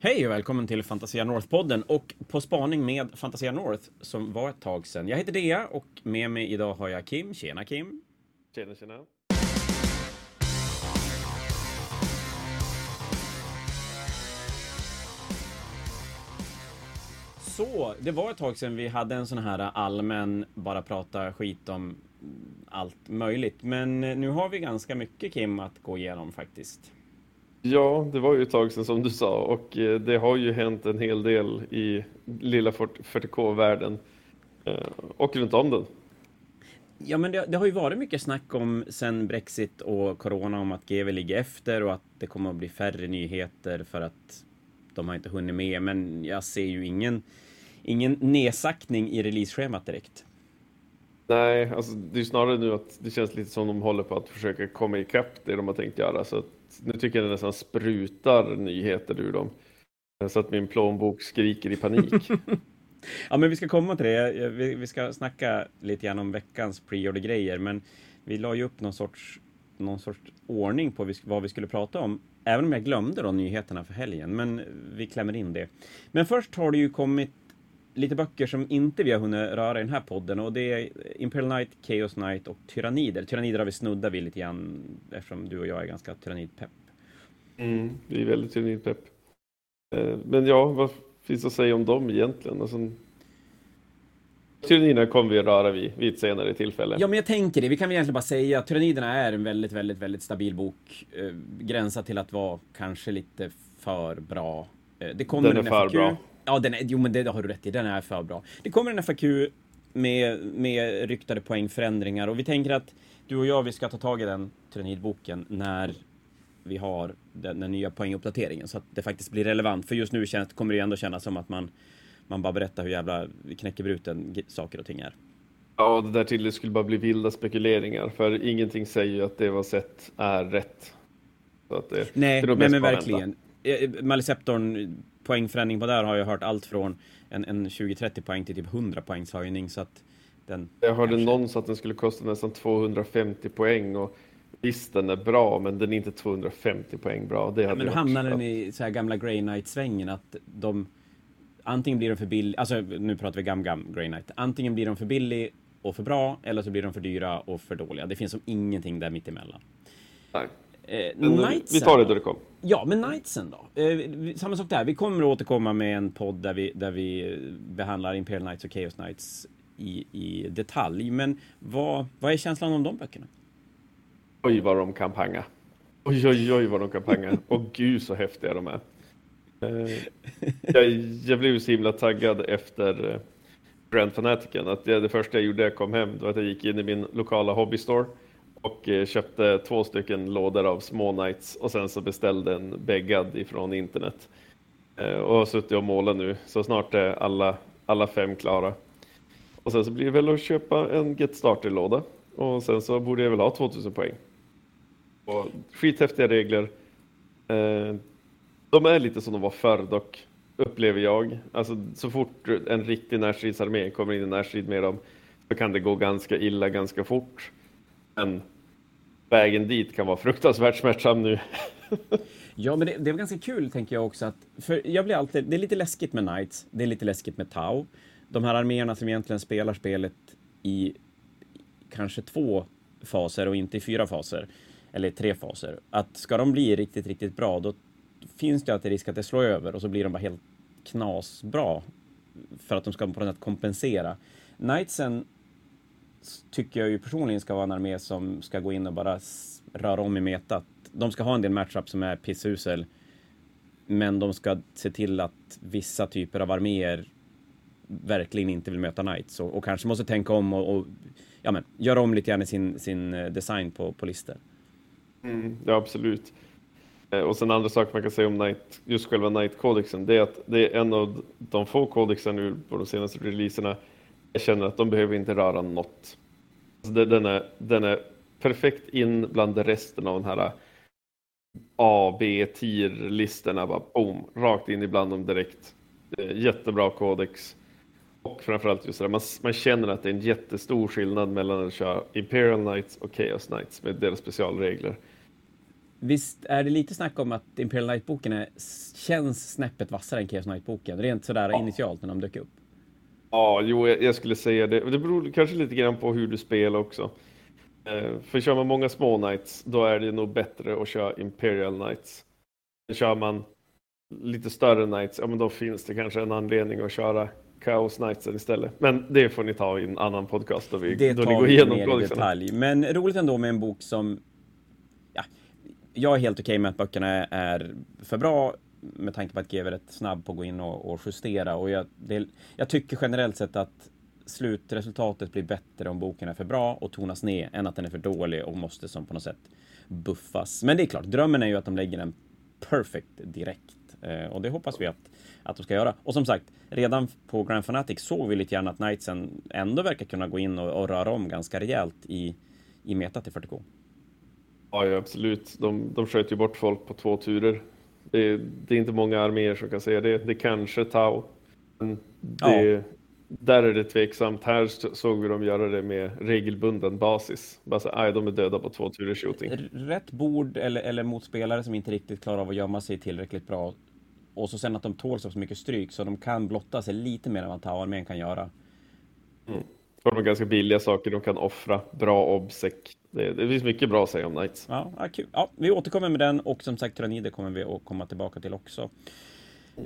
Hej och välkommen till Fantasia North-podden och På spaning med Fantasia North som var ett tag sedan. Jag heter Dea och med mig idag har jag Kim. Tjena Kim! Tjena, tjena. Så, det var ett tag sedan vi hade en sån här allmän, bara prata skit om allt möjligt. Men nu har vi ganska mycket Kim att gå igenom faktiskt. Ja, det var ju ett tag sedan som du sa och eh, det har ju hänt en hel del i lilla 40K-världen eh, och runt om den. Ja, men det, det, har ju varit mycket snack om sen Brexit och Corona om att GW ligger efter och att det kommer att bli färre nyheter för att de har inte hunnit med. Men jag ser ju ingen, ingen nedsackning i releaseschemat direkt. Nej, alltså det är snarare nu att det känns lite som de håller på att försöka komma ikapp det de har tänkt göra. Så nu tycker jag det nästan sprutar nyheter ur dem. Så att min plånbok skriker i panik. ja, men vi ska komma till det. Vi, vi ska snacka lite grann om veckans preorder-grejer, men vi la ju upp någon sorts, någon sorts ordning på vad vi skulle prata om. Även om jag glömde då nyheterna för helgen, men vi klämmer in det. Men först har det ju kommit lite böcker som inte vi har hunnit röra i den här podden och det är Imperial Knight, Chaos Knight och Tyrannider. Tyrannider har vi snuddat vid lite grann eftersom du och jag är ganska tyrannidpepp. Mm, vi är väldigt tyrannidpepp. Eh, men ja, vad finns att säga om dem egentligen? Alltså, Tyranniderna kommer vi att röra vid, vid ett senare tillfälle. Ja, men jag tänker det. Vi kan väl egentligen bara säga att Tyranniderna är en väldigt, väldigt, väldigt stabil bok. Eh, gränsat till att vara kanske lite för bra. Eh, det kommer Den är för FAQ. bra. Ja, den är, jo men det har du rätt i, den är för bra. Det kommer en FAQ med, med ryktade poängförändringar och vi tänker att du och jag, vi ska ta tag i den Tyrannidboken när vi har den, den, nya poänguppdateringen så att det faktiskt blir relevant. För just nu känns, kommer det ändå kännas som att man, man bara berättar hur jävla knäckebruten saker och ting är. Ja, det där till det skulle bara bli vilda spekuleringar för ingenting säger ju att det var sett är rätt. Så att det, nej, det nej men verkligen. Eh, Maliceptorn poängförändring på där har jag hört allt från en, en 20-30 poäng till typ 100 poängs höjning. Så att den jag hörde kanske... någon att den skulle kosta nästan 250 poäng och visst den är bra men den är inte 250 poäng bra. Det ja, men då hamnar den i så här gamla Grey Knight-svängen att de antingen blir de för billig, alltså nu pratar vi gam gam Grey Knight, antingen blir de för billig och för bra eller så blir de för dyra och för dåliga. Det finns som ingenting där mittemellan. Nej. Eh, vi tar det då det kommer. Ja, men Knightsen då? Eh, samma sak där. Vi kommer att återkomma med en podd där vi, där vi behandlar Imperial Knights och Chaos Knights i, i detalj. Men vad, vad är känslan om de böckerna? Oj, vad de kan panga. Oj, oj, oj, vad de kan panga. Och gud så häftiga de är. Eh, jag, jag blev så himla taggad efter eh, Grand Fanatiken. Att det, det första jag gjorde när jag kom hem var att jag gick in i min lokala hobbystore och eh, köpte två stycken lådor av små nights och sen så beställde en bäggad ifrån internet. Eh, och har suttit och målat nu, så snart är alla, alla fem klara. Och sen så blir det väl att köpa en Get Starter-låda och sen så borde jag väl ha 2000 poäng. Och skithäftiga regler. Eh, de är lite som de var förr dock, upplever jag. Alltså så fort en riktig närstridsarmé kommer in i närstrid med dem så kan det gå ganska illa ganska fort. Men vägen dit kan vara fruktansvärt smärtsam nu. ja, men det, det, är ganska kul, tänker jag också. Att, för jag blir alltid, det är lite läskigt med Knights, det är lite läskigt med Tau. De här arméerna som egentligen spelar spelet i kanske två faser och inte i fyra faser, eller tre faser. Att ska de bli riktigt, riktigt bra, då finns det alltid risk att det slår över och så blir de bara helt knasbra för att de ska på något sätt kompensera. Knightsen tycker jag ju personligen ska vara en armé som ska gå in och bara röra om i metat. De ska ha en del matchup som är pissusel. Men de ska se till att vissa typer av arméer verkligen inte vill möta Knights och, och kanske måste tänka om och, och ja, men, göra om lite grann i sin, sin eh, design på, på listor. Mm, ja, absolut. Eh, och sen andra saker man kan säga om Knight, just själva Knight-kodexen, det är att det är en av de få kodexen nu på de senaste releaserna jag känner att de behöver inte röra något. Alltså den, är, den är perfekt in bland resten av den här A, B, tier-listorna. Bara boom, rakt in ibland dem direkt. Jättebra kodex. Och framförallt just det man, man känner att det är en jättestor skillnad mellan att köra Imperial Knights och Chaos Knights med deras specialregler. Visst är det lite snack om att Imperial Knight-boken känns snäppet vassare än Chaos Knight-boken, rent sådär ja. initialt när de dök upp? Ja, jo, jag skulle säga det. Det beror kanske lite grann på hur du spelar också. Eh, för kör man många små Knights, då är det nog bättre att köra Imperial Knights. Kör man lite större Knights, ja men då finns det kanske en anledning att köra Chaos Knights istället. Men det får ni ta i en annan podcast då, vi, det då ni går igenom mer i detalj. Men roligt ändå med en bok som... Ja, jag är helt okej okay med att böckerna är för bra med tanke på att GW är rätt snabb på att gå in och, och justera. Och jag, det, jag tycker generellt sett att slutresultatet blir bättre om boken är för bra och tonas ner än att den är för dålig och måste som på något sätt buffas. Men det är klart, drömmen är ju att de lägger den perfect direkt eh, och det hoppas vi att, att de ska göra. Och som sagt, redan på Grand Fanatic såg vi lite grann att Knightsen ändå verkar kunna gå in och, och röra om ganska rejält i, i meta till 40K. Ja, ja absolut. De, de sköt ju bort folk på två turer. Det, det är inte många arméer som kan säga det. Det kanske Tau. Men det, ja. Där är det tveksamt. Här såg vi dem göra det med regelbunden basis. Bara så, aj, de är döda på två turers shooting. Rätt bord eller, eller mot spelare som inte riktigt klarar av att gömma sig tillräckligt bra. Och så sen att de tål så mycket stryk så de kan blotta sig lite mer än vad Tau-armén kan göra. Mm. Får de har ganska billiga saker de kan offra. Bra obsec. Det, det finns mycket bra att säga om Knights. Ja, ja, kul. ja, vi återkommer med den och som sagt Tyrannider kommer vi att komma tillbaka till också.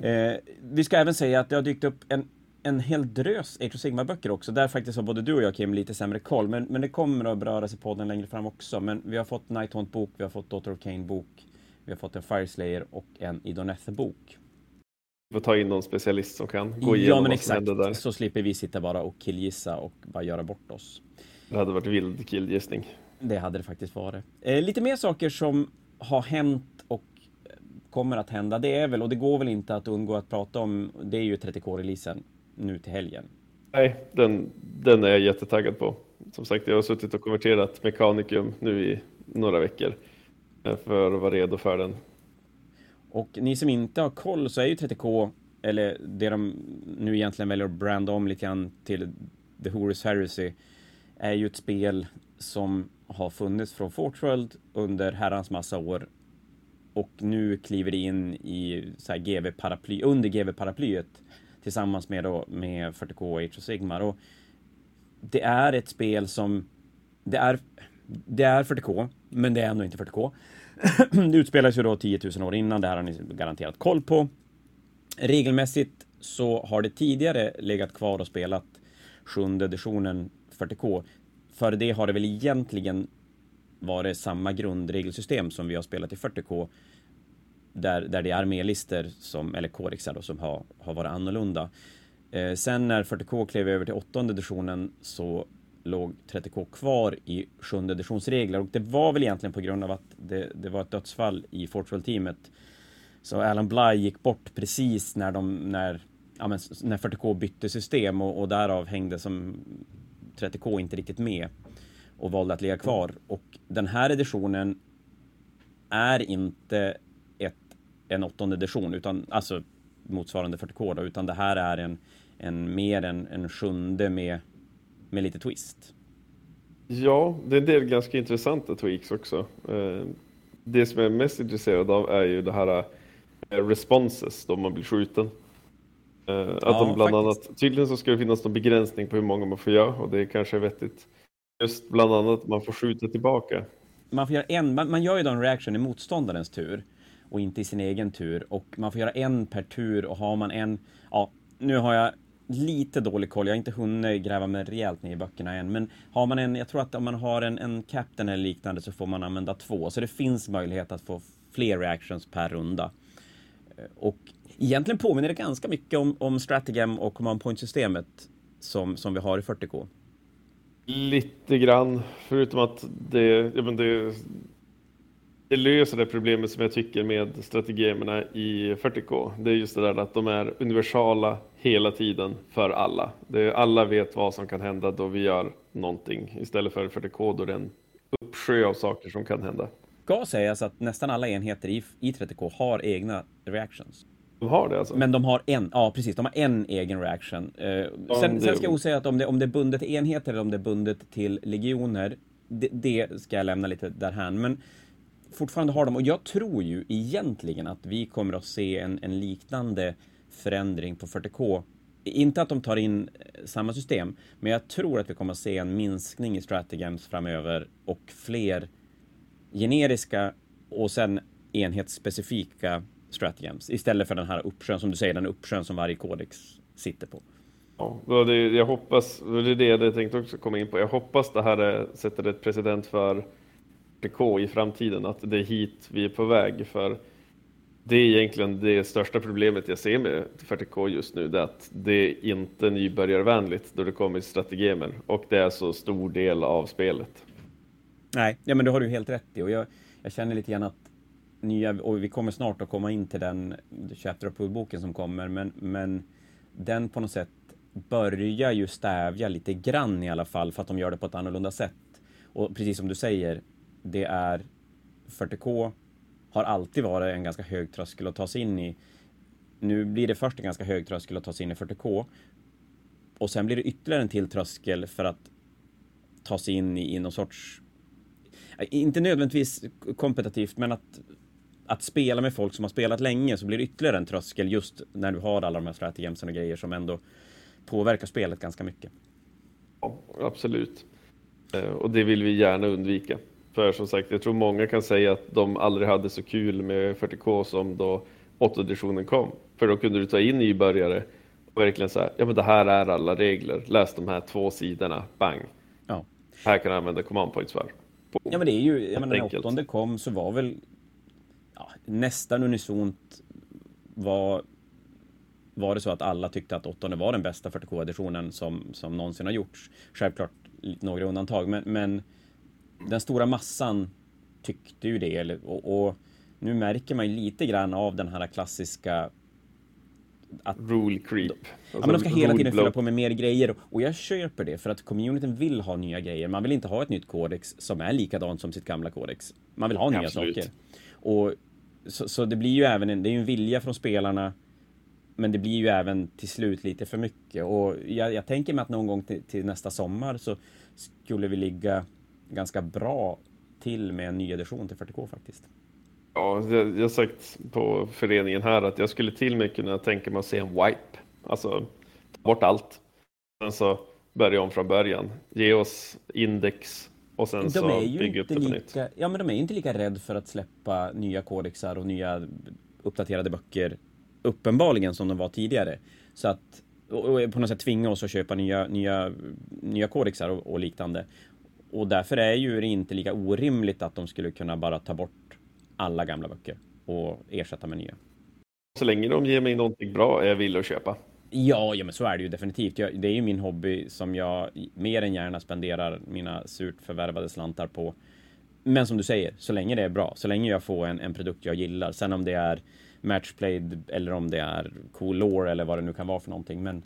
Eh, vi ska även säga att det har dykt upp en en hel drös Age of Sigma-böcker också. Där faktiskt har både du och jag Kim lite sämre koll. Men, men det kommer att beröras i podden längre fram också. Men vi har fått Nighthaunt-bok, vi har fått Daughter of Cain-bok, vi har fått en Fireslayer och en Idoneth-bok. Vi får ta in någon specialist som kan gå igenom ja, men exakt. där. Så slipper vi sitta bara och killgissa och bara göra bort oss. Det hade varit vild killgissning. Det hade det faktiskt varit. Eh, lite mer saker som har hänt och kommer att hända. Det är väl, och det går väl inte att undgå att prata om, det är ju 30K-releasen nu till helgen? Nej, den, den är jag jättetaggad på. Som sagt, jag har suttit och konverterat Mekanikum nu i några veckor eh, för att vara redo för den. Och ni som inte har koll så är ju 30K, eller det de nu egentligen väljer att branda om lite grann till The Horus Heresy, är ju ett spel som har funnits från Fortworld under herrans massa år och nu kliver det in i så GV-paraply, under GV-paraplyet tillsammans med, då, med 40K och Age of Sigmar. Och det är ett spel som... Det är, det är 40K, men det är ändå inte 40K det utspelas ju då 10 000 år innan, det här har ni garanterat koll på. Regelmässigt så har det tidigare legat kvar och spelat sjunde editionen 40K. Före det har det väl egentligen varit samma grundregelsystem som vi har spelat i 40K där, där det är armélister som, eller kodexar då, som har, har varit annorlunda. Eh, sen när 40K klev över till åttonde editionen så låg 30K kvar i sjunde editionsregler och det var väl egentligen på grund av att det, det var ett dödsfall i Fortwell-teamet. Så Alan Bly gick bort precis när de, när, ja, men, när 40K bytte system och, och därav hängde som 30K inte riktigt med och valde att ligga kvar. Och den här editionen är inte en åttonde edition, utan alltså motsvarande 40K då, utan det här är en, en mer en, en sjunde med, med lite twist. Ja, det är en del ganska intressanta tweaks också. Eh, det som jag är mest intresserad av är ju det här eh, responses då man blir skjuten. Eh, att ja, de bland faktiskt. annat, tydligen så ska det finnas någon begränsning på hur många man får göra och det är kanske är vettigt. Just bland annat man får skjuta tillbaka. Man får göra en, man, man gör ju då en reaction i motståndarens tur och inte i sin egen tur. Och man får göra en per tur och har man en, ja, nu har jag lite dålig koll, jag har inte hunnit gräva mig rejält ner i böckerna än, men har man en, jag tror att om man har en, en captain eller liknande så får man använda två, så det finns möjlighet att få fler reactions per runda. Eh, och egentligen påminner det ganska mycket om, om Strategem och Command Point-systemet som, som vi har i 40K. Lite grann, förutom att det, ja, men det det löser det problemet som jag tycker med strategemerna i 40K. Det är just det där att de är universala hela tiden för alla. Det alla vet vad som kan hända då vi gör någonting istället för 40K då det är en uppsjö av saker som kan hända. Ska sägas att nästan alla enheter i, i 30K har egna reactions. De har det alltså? Men de har en, ja precis, de har en egen reaction. Eh, sen, sen, ska jag säga att om det, om det är bundet till enheter eller om det är bundet till legioner, det, det ska jag lämna lite därhän. Men fortfarande har dem. Och jag tror ju egentligen att vi kommer att se en, en liknande förändring på 40K. Inte att de tar in eh, samma system, men jag tror att vi kommer att se en minskning i strategems framöver och fler generiska och sen enhetsspecifika strategems istället för den här uppsjön, som du säger, den uppsjön som varje kodex sitter på. Ja, det, jag hoppas, det är det jag tänkte också komma in på. Jag hoppas det här är, sätter ett precedent för PK i framtiden, att det är hit vi är på väg. För det är egentligen det största problemet jag ser med 40K just nu, det är att det är inte nybörjarvänligt då det kommer strategemer och det är så stor del av spelet. Nej, ja, men det har du helt rätt i och jag, jag känner lite grann att nya, och vi kommer snart att komma in till den Chapter of boken som kommer, men, men den på något sätt börjar ju stävja lite grann i alla fall för att de gör det på ett annorlunda sätt. Och precis som du säger, det är 40K har alltid varit en ganska hög tröskel att ta sig in i. Nu blir det först en ganska hög tröskel att ta sig in i 40K och sen blir det ytterligare en till tröskel för att ta sig in i, i någon sorts, äh, inte nödvändigtvis kompetitivt, men att, att spela med folk som har spelat länge så blir det ytterligare en tröskel just när du har alla de här strategiemsen och grejer som ändå påverkar spelet ganska mycket. Ja, absolut. Eh, och det vill vi gärna undvika. För som sagt, jag tror många kan säga att de aldrig hade så kul med 40K som då 8 editionen kom. För då kunde du ta in nybörjare och verkligen säga, ja men det här är alla regler, läs de här två sidorna, bang. Ja. Här kan du använda command points för. Ja men det är ju, jag menar när åttonde kom så var väl ja, nästan unisont var var det så att alla tyckte att åttonde var den bästa 40K-editionen som, som någonsin har gjorts. Självklart några undantag, men, men den stora massan tyckte ju det. Och, och nu märker man ju lite grann av den här klassiska att, rule creep. Alltså, ja, men de ska hela tiden fylla på med mer grejer och jag köper det för att communityn vill ha nya grejer. Man vill inte ha ett nytt kodex som är likadant som sitt gamla kodex. Man vill ha nya Absolut. saker. Och så, så, det blir ju även en, det är ju en vilja från spelarna men det blir ju även till slut lite för mycket och jag, jag tänker mig att någon gång till, till, nästa sommar så skulle vi ligga ganska bra till med en ny edition till 40K faktiskt. Ja, jag, jag har sagt på föreningen här att jag skulle till och med kunna tänka mig att se en wipe. Alltså ta bort allt. Sen så börja om från början. Ge oss index och sen de så bygga upp det på lika, nytt. Ja, men de är ju inte lika rädda för att släppa nya kodexar och nya uppdaterade böcker uppenbarligen som de var tidigare. Så att och på något sätt tvinga oss att köpa nya, nya, nya kodexar och, och liknande. Och därför är ju det inte lika orimligt att de skulle kunna bara ta bort alla gamla böcker och ersätta med nya. Så länge de ger mig någonting bra är jag villig att köpa. Ja, ja, men så är det ju definitivt. Jag, det är ju min hobby som jag mer än gärna spenderar mina surt förvärvade slantar på. Men som du säger, så länge det är bra, så länge jag får en, en produkt jag gillar. Sen om det är matchplayed eller om det är cool lore eller vad det nu kan vara för någonting. Men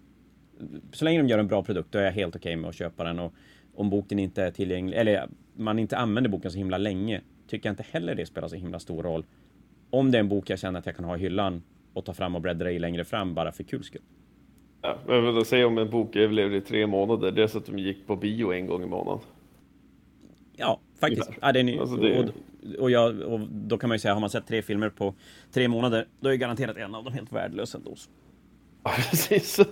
så länge de gör en bra produkt, då är jag helt okej okay med att köpa den. Och om boken inte är tillgänglig, eller man inte använder boken så himla länge, tycker jag inte heller det spelar så himla stor roll. Om det är en bok jag känner att jag kan ha i hyllan och ta fram och bläddra i längre fram bara för kul skull. Ja, men säga om en bok överlevde i tre månader, det är så att de gick på bio en gång i månaden. Ja, faktiskt. Ja, det är alltså det... Och, och, jag, och då kan man ju säga, har man sett tre filmer på tre månader, då är garanterat en av dem helt värdelös ändå. Ja, precis.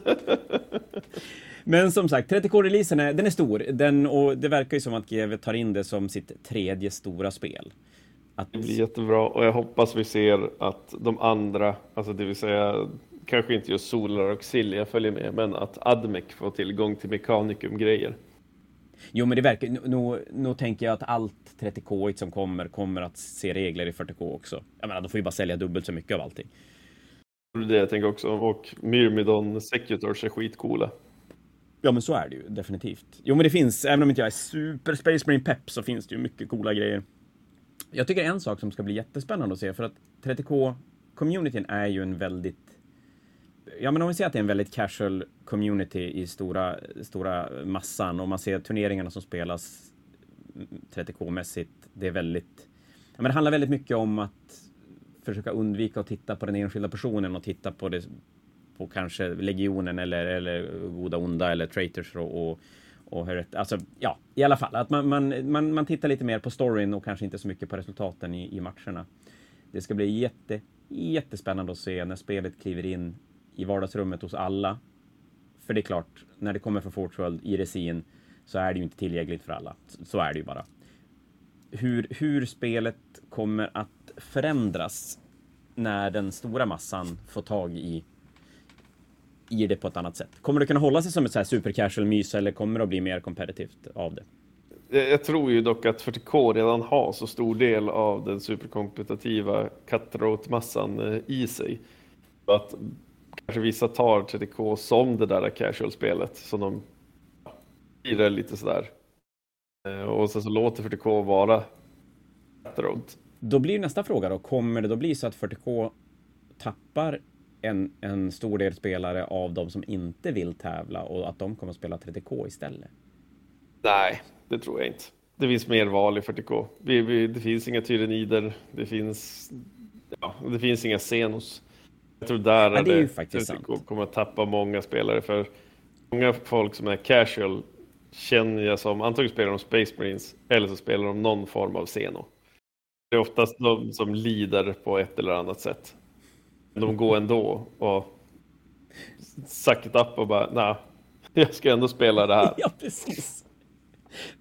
Men som sagt, 30K-releasen är, den är stor. Den, och det verkar ju som att GW tar in det som sitt tredje stora spel. Att... Det blir jättebra och jag hoppas vi ser att de andra, alltså det vill säga kanske inte just Solar och Silja följer med, men att Admec får tillgång till Mechanicum-grejer. Jo, men det verkar... Nu, nu tänker jag att allt 30K som kommer, kommer att se regler i 40K också. Jag menar, de får ju bara sälja dubbelt så mycket av allting. Det är det jag tänker också. Och Myrmidon Secutors är skitcoola. Ja, men så är det ju definitivt. Jo, men det finns, även om inte jag är super Space Marine pepp, så finns det ju mycket coola grejer. Jag tycker en sak som ska bli jättespännande att se, för att 30K-communityn är ju en väldigt ja, men om vi säger att det är en väldigt casual community i stora, stora massan och man ser turneringarna som spelas 30K-mässigt. Det är väldigt, ja, men det handlar väldigt mycket om att försöka undvika att titta på den enskilda personen och titta på det på kanske legionen eller, eller goda onda eller traitors och, och, och alltså, ja, i alla fall att man, man, man, man tittar lite mer på storyn och kanske inte så mycket på resultaten i, i matcherna. Det ska bli jätte, jättespännande att se när spelet kliver in i vardagsrummet hos alla. För det är klart, när det kommer från Fortworld i resin så är det ju inte tillgängligt för alla. Så är det ju bara. Hur, hur spelet kommer att förändras när den stora massan får tag i i det på ett annat sätt. Kommer det kunna hålla sig som ett så här super casual mys eller kommer det att bli mer kompetitivt av det? Jag tror ju dock att 40K redan har så stor del av den superkompetitiva cutthroat-massan eh, i sig. Att kanske vissa tar 30K som det där casual-spelet som de lirar lite sådär. Eh, och sen så låter 40K vara cutthroat. Då blir nästa fråga då, kommer det då bli så att 40K tappar en, en stor del spelare av de som inte vill tävla och att de kommer att spela 30K istället? Nej, det tror jag inte. Det finns mer val i 40K. Vi, vi, det finns inga Tyrenider, det finns, ja, det finns inga Xenos. Jag tror där ja, det är ju faktiskt 30K sant. kommer att tappa många spelare för många folk som är casual känner jag som antingen spelar de Space Marines eller så spelar de någon form av Xeno. Det är oftast de som lider på ett eller annat sätt de går ändå och suck it up och bara, nej, jag ska ändå spela det här. ja, precis.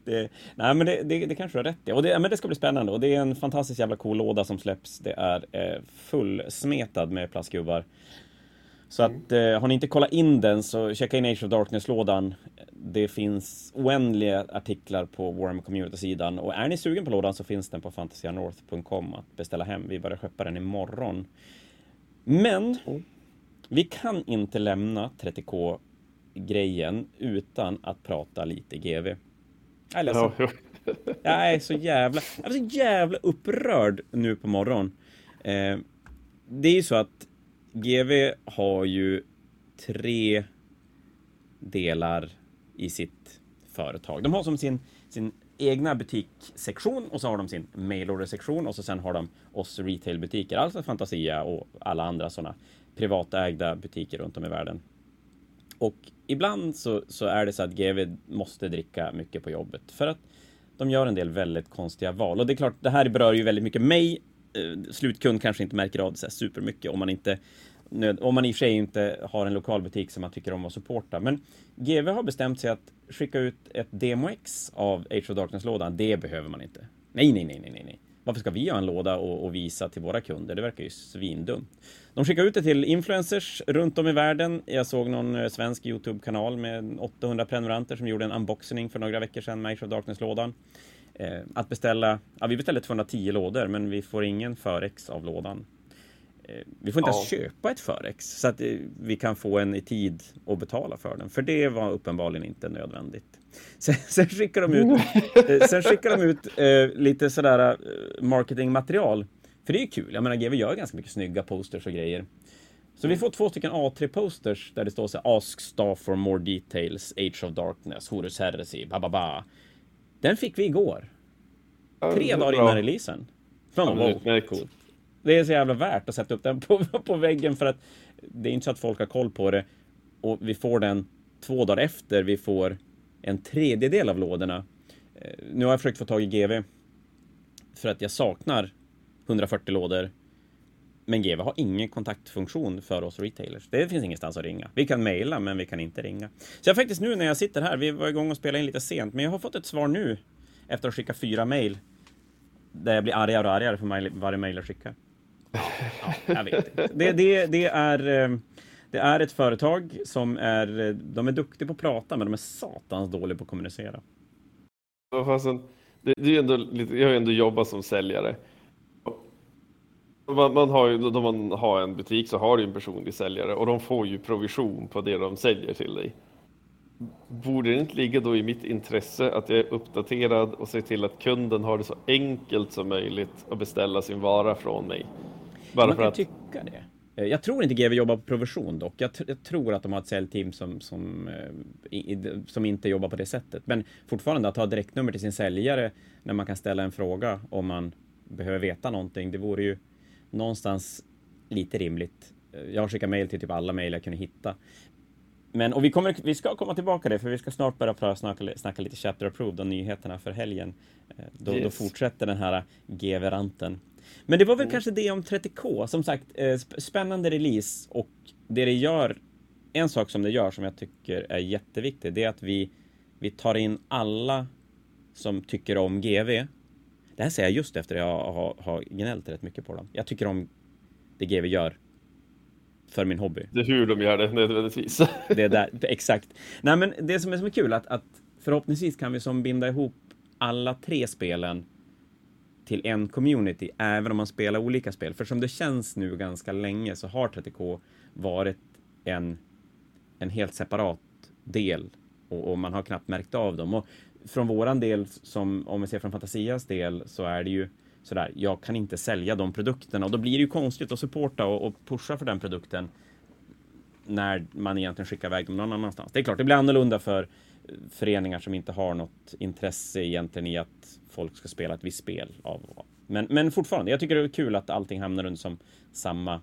Det, nej, men det, det, det kanske du har rätt i. Och det, men det ska bli spännande och det är en fantastiskt jävla cool låda som släpps. Det är eh, fullsmetad med plastgubbar. Så mm. att eh, har ni inte kollat in den så checka in Age of Darkness-lådan. Det finns oändliga artiklar på Warhammer Community-sidan och är ni sugen på lådan så finns den på fantasianorth.com att beställa hem. Vi börjar skeppa den imorgon. Men vi kan inte lämna 30K-grejen utan att prata lite GV. Jag är. Jag är så jävla, jag är så jävla upprörd nu på morgonen. Eh, det är ju så att GV har ju tre delar i sitt företag. De har som sin, sin egna butikssektion och så har de sin mailordersektion och så sen har de oss retailbutiker, alltså Fantasia och alla andra sådana privatägda butiker runt om i världen. Och ibland så, så är det så att GV måste dricka mycket på jobbet för att de gör en del väldigt konstiga val. Och det är klart, det här berör ju väldigt mycket mig. Eh, slutkund kanske inte märker av det så supermycket om man inte om man i och för sig inte har en lokal butik som man tycker om att supporta. Men GV har bestämt sig att skicka ut ett demo-ex av Age of Darkness-lådan. Det behöver man inte. Nej, nej, nej, nej, nej. Varför ska vi ha en låda och, och, visa till våra kunder? Det verkar ju svindumt. De skickar ut det till influencers runt om i världen. Jag såg någon eh, svensk Youtube-kanal med 800 prenumeranter som gjorde en unboxing för några veckor sedan med Age of Darkness-lådan. Eh, att beställa, ja vi beställde 210 lådor men vi får ingen förex av lådan. Eh, vi får inte ja. ens köpa ett förex så att eh, vi kan få en i tid och betala för den. För det var uppenbarligen inte nödvändigt. Sen, sen skickar de ut, eh, sen skickar de ut eh, lite sådär marketingmaterial. För det är kul. Jag menar, GW gör ganska mycket snygga posters och grejer. Så vi får två stycken A3-posters där det står så här, Ask Star for more details, Age of Darkness, Horus Heresy, ba, ba, ba. Den fick vi igår. Tre dagar innan releasen. Från ja, wow, coolt det är så jävla värt att sätta upp den på, på väggen för att det är inte så att folk har koll på det och vi får den två dagar efter vi får en tredjedel av lådorna. Eh, nu har jag försökt få tag i GV för att jag saknar 140 lådor. Men GV har ingen kontaktfunktion för oss retailers. Det finns ingenstans att ringa. Vi kan mejla, men vi kan inte ringa. Så jag faktiskt nu när jag sitter här, vi var igång och spelade in lite sent, men jag har fått ett svar nu efter att skicka fyra mejl. Där jag blir argare och argare för varje mejl jag skickar. Ja, jag vet inte. Det, det, det, är, eh, det är ett företag som är, eh, de är duktiga på att prata, men de är satans dåliga på att kommunicera. det, det är ändå lite, jag har ju ändå jobbat som säljare. Man, man har ju, då man har en butik så har du en personlig säljare och de får ju provision på det de säljer till dig. Borde det inte ligga då i mitt intresse att jag är uppdaterad och ser till att kunden har det så enkelt som möjligt att beställa sin vara från mig? Bara Man kan att... tycka det. Eh, jag tror inte GW jobbar på provision dock. Jag, jag, tror att de har ett säljteam som, som, eh, i, som inte jobbar på det sättet. Men fortfarande att ha direktnummer till sin säljare när man kan ställa en fråga om man behöver veta någonting. Det vore ju någonstans lite rimligt. Eh, jag har skickat mejl till typ alla mejl jag kunde hitta. men, och vi, kommer, vi ska komma tillbaka det, för vi ska snart börja snacka, snacka lite Chapter Approved och nyheterna för helgen. Då, Yes. då fortsätter den här GV-ranten. Men det var väl kanske det om 30K. Som sagt, eh, sp- spännande release och det det gör, en sak som det gör som jag tycker är jätteviktig, det är att vi, vi tar in alla som tycker om GV. Det här säger jag just efter att jag har, har gnällt rätt mycket på dem. Jag tycker om det GV gör för min hobby. Det är hur de gör det nödvändigtvis. Det är där, exakt. Nej, men det som är som är kul att, att förhoppningsvis kan vi som binda ihop alla tre spelen till en community, även om man spelar olika spel. För som det känns nu ganska länge så har 30K varit en, en helt separat del och, och man har knappt märkt av dem. Och från våran del, som om vi ser från Fantasias del, så är det ju sådär, jag kan inte sälja de produkterna och då blir det ju konstigt att supporta och, och pusha för den produkten när man egentligen skickar iväg dem någon annanstans. Det är klart, det blir annorlunda för föreningar som inte har något intresse egentligen i att folk ska spela ett visst spel. Av, men, men fortfarande, jag tycker det är kul att allting hamnar under som samma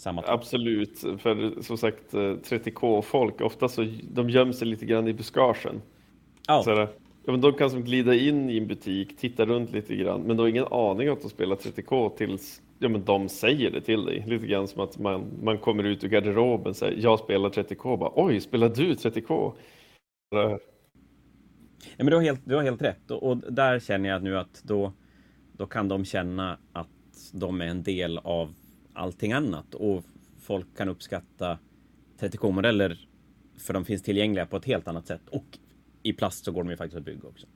samma. Absolut, för som sagt 30K-folk, ofta så de gömmer sig lite grann i buskagen. Ja, Så ja, men de kan som glida in i en butik, titta runt lite grann, men de har ingen aning om att de spelar 30K tills ja, men de säger det till dig. Lite grann som att man, man kommer ut ur garderoben och säger jag spelar 30K, bara, oj, spelar du 30K? Ja, men du har helt, du har helt rätt. Och, och där känner jag nu att då, då kan de känna att de är en del av allting annat. Och folk kan uppskatta 30K-modeller för de finns tillgängliga på ett helt annat sätt. Och i plast så går de ju faktiskt att bygga också.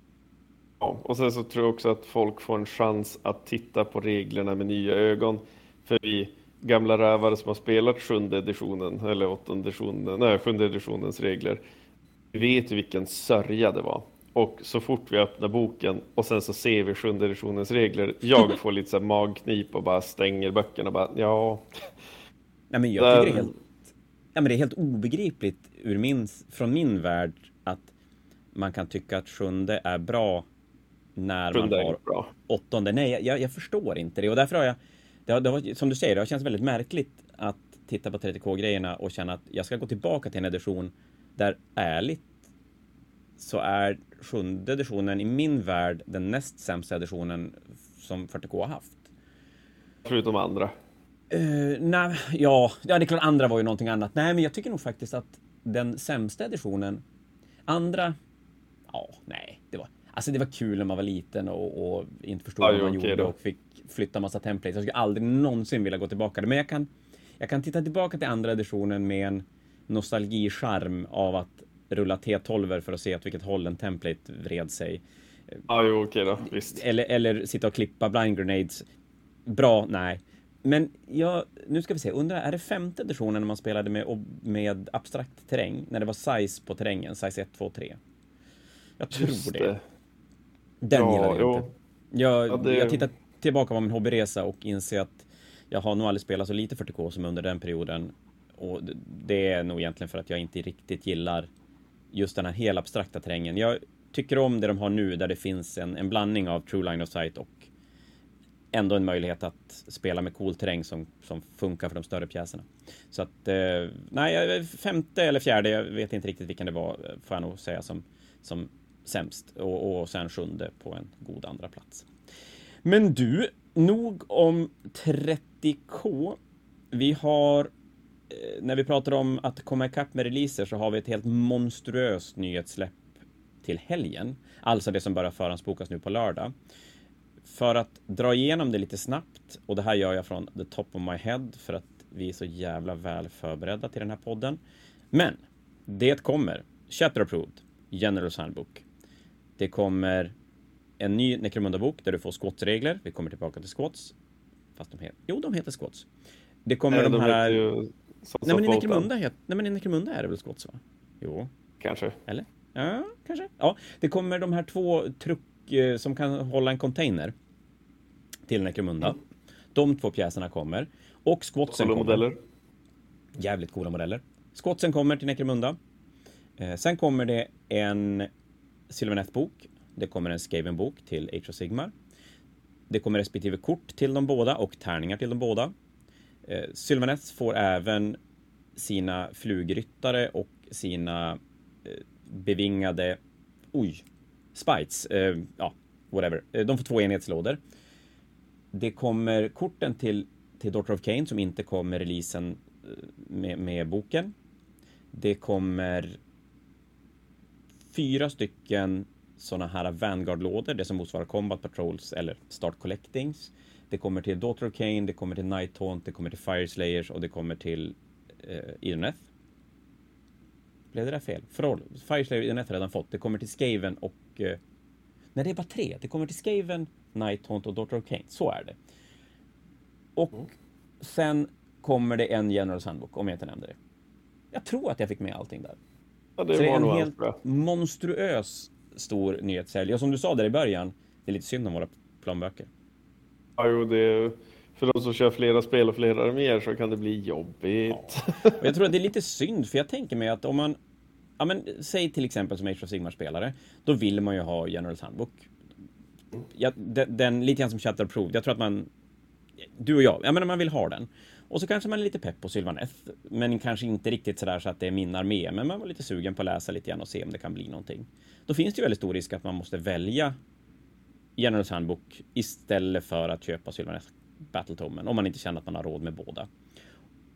Ja, och sen så tror jag också att folk får en chans att titta på reglerna med nya ögon. För vi gamla rävar som har spelat sjunde editionen, eller åttonde editionen, nej, sjunde editionens regler, vi vet ju vilken sörja det var. Och så fort vi öppnar boken och sen så ser vi sjunde editionens regler, jag får lite så här magknip och bara stänger böckerna och bara, ja, Nej, men jag tycker det är helt, ja, men det är helt obegripligt ur min, från min värld att man kan tycka att sjunde är bra när man sjunde är har bra. åttonde. Nej, jag, jag förstår inte det och därför har jag, det har, det har, som du säger, det har känts väldigt märkligt att titta på 30K-grejerna och känna att jag ska gå tillbaka till en edition där ärligt så är sjunde editionen i min värld den näst sämsta editionen som 40K har haft. Förutom andra. Uh, nej, ja, ja, det är klart andra var ju någonting annat. Nej, men jag tycker nog faktiskt att den sämsta editionen, andra, ja, nej, det var, alltså det var kul när man var liten och, och inte förstod Ja, vad man okej gjorde då. och fick flytta massa templates. Jag skulle aldrig någonsin vilja gå tillbaka. Men jag kan, jag kan titta tillbaka till andra editionen med en nostalgicharm av att rulla T12 för att se åt vilket håll en template vred sig. Ja, jo, okej då, visst. Eller, eller sitta och klippa blind grenades. Bra, nej. Men jag, nu ska vi se, undrar, är det femte editionen när man spelade med, med abstrakt terräng? När det var size på terrängen, size 1, 2, 3? Jag tror Just det. Den Ja, gillar jag jo. inte. Jag, Ja, det- jag tittar tillbaka på min hobbyresa och inser att jag har nog aldrig spelat så lite 40K som under den perioden. Och det är nog egentligen för att jag inte riktigt gillar just den här helt abstrakta terrängen. Jag tycker om det de har nu där det finns en, en blandning av true line of sight och ändå en möjlighet att spela med cool terräng som, som funkar för de större pjäserna. Så att, eh, nej, femte eller fjärde, jag vet inte riktigt vilken det var, får jag nog säga som, som sämst. Och, och sen sjunde på en god andra plats. Men du, nog om 30K. Vi har, när vi pratar om att komma ikapp med releaser så har vi ett helt monstruöst nyhetssläpp till helgen. Alltså det som börjar förhandsbokas nu på lördag. För att dra igenom det lite snabbt, och det här gör jag från the top of my head för att vi är så jävla väl förberedda till den här podden. Men det kommer Chapter Approved, Generals Handbook. Det kommer en ny Necromunda-bok där du får squats-regler. Vi kommer tillbaka till squats. Fast de heter... Jo, de heter squats. Det kommer Nej, de, de här... ju Nej, men i Necromunda, het... Nej, men i Necromunda är det väl squats, va? Jo. Kanske. Eller? Ja, kanske. Ja, det kommer de här två truck eh, som kan hålla en container till Necromunda. De två pjäserna kommer. Och squatsen kommer. Solomodeller. Jävligt coola modeller. Squatsen kommer till Necromunda. Eh, sen kommer det en Sylvaneth-bok. Det kommer en Skaven-bok till Age of Sigmar. Det kommer respektive kort till de båda och tärningar till de båda. Eh, Sylvaneth får även sina flugryttare och sina eh, bevingade, oj, spites, eh, ja, whatever. Eh, de får två enhetslådor. Det kommer korten till, till Daughter of Cain som inte kom med releasen eh, med, med boken. Det kommer fyra stycken sådana här Vanguard-lådor, det som motsvarar Combat Patrols eller Start Collectings. Det kommer till Daughter of Cain, det kommer till Night Haunt, det kommer till Fire Slayers och det kommer till eh, Idoneth. Blev det där fel? Förhåll. Fire Slayer Idoneth har redan fått. Det kommer till Skaven och... Eh, nej, det är bara tre. Det kommer till Skaven, Night Haunt och Daughter of Cain. Så är det. Och mm. sen kommer det en General Handbook, om jag inte nämnde det. Jag tror att jag fick med allting där. Ja, det, Så det är en helt bra. monstruös stor nyhetssälj. Och som du sa där i början, det är lite synd om våra plånböcker. Ja, jo, det är, för de som kör flera spel och flera arméer så kan det bli jobbigt. Ja. Och jag tror att det är lite synd, för jag tänker mig att om man Ja, men säg till exempel som Age of Sigmar-spelare, då vill man ju ha Generals Handbook. Ja, den, den, lite grann som Chatter Approved, jag tror att man... Du och jag, ja men man vill ha den. Och så kanske man är lite pepp på Sylvaneth, men kanske inte riktigt sådär så att det är min armé, men man var lite sugen på att läsa lite grann och se om det kan bli någonting. Då finns det ju väldigt stor risk att man måste välja Generals Handbook istället för att köpa Sylvaneth Battletomen, om man inte känner att man har råd med båda.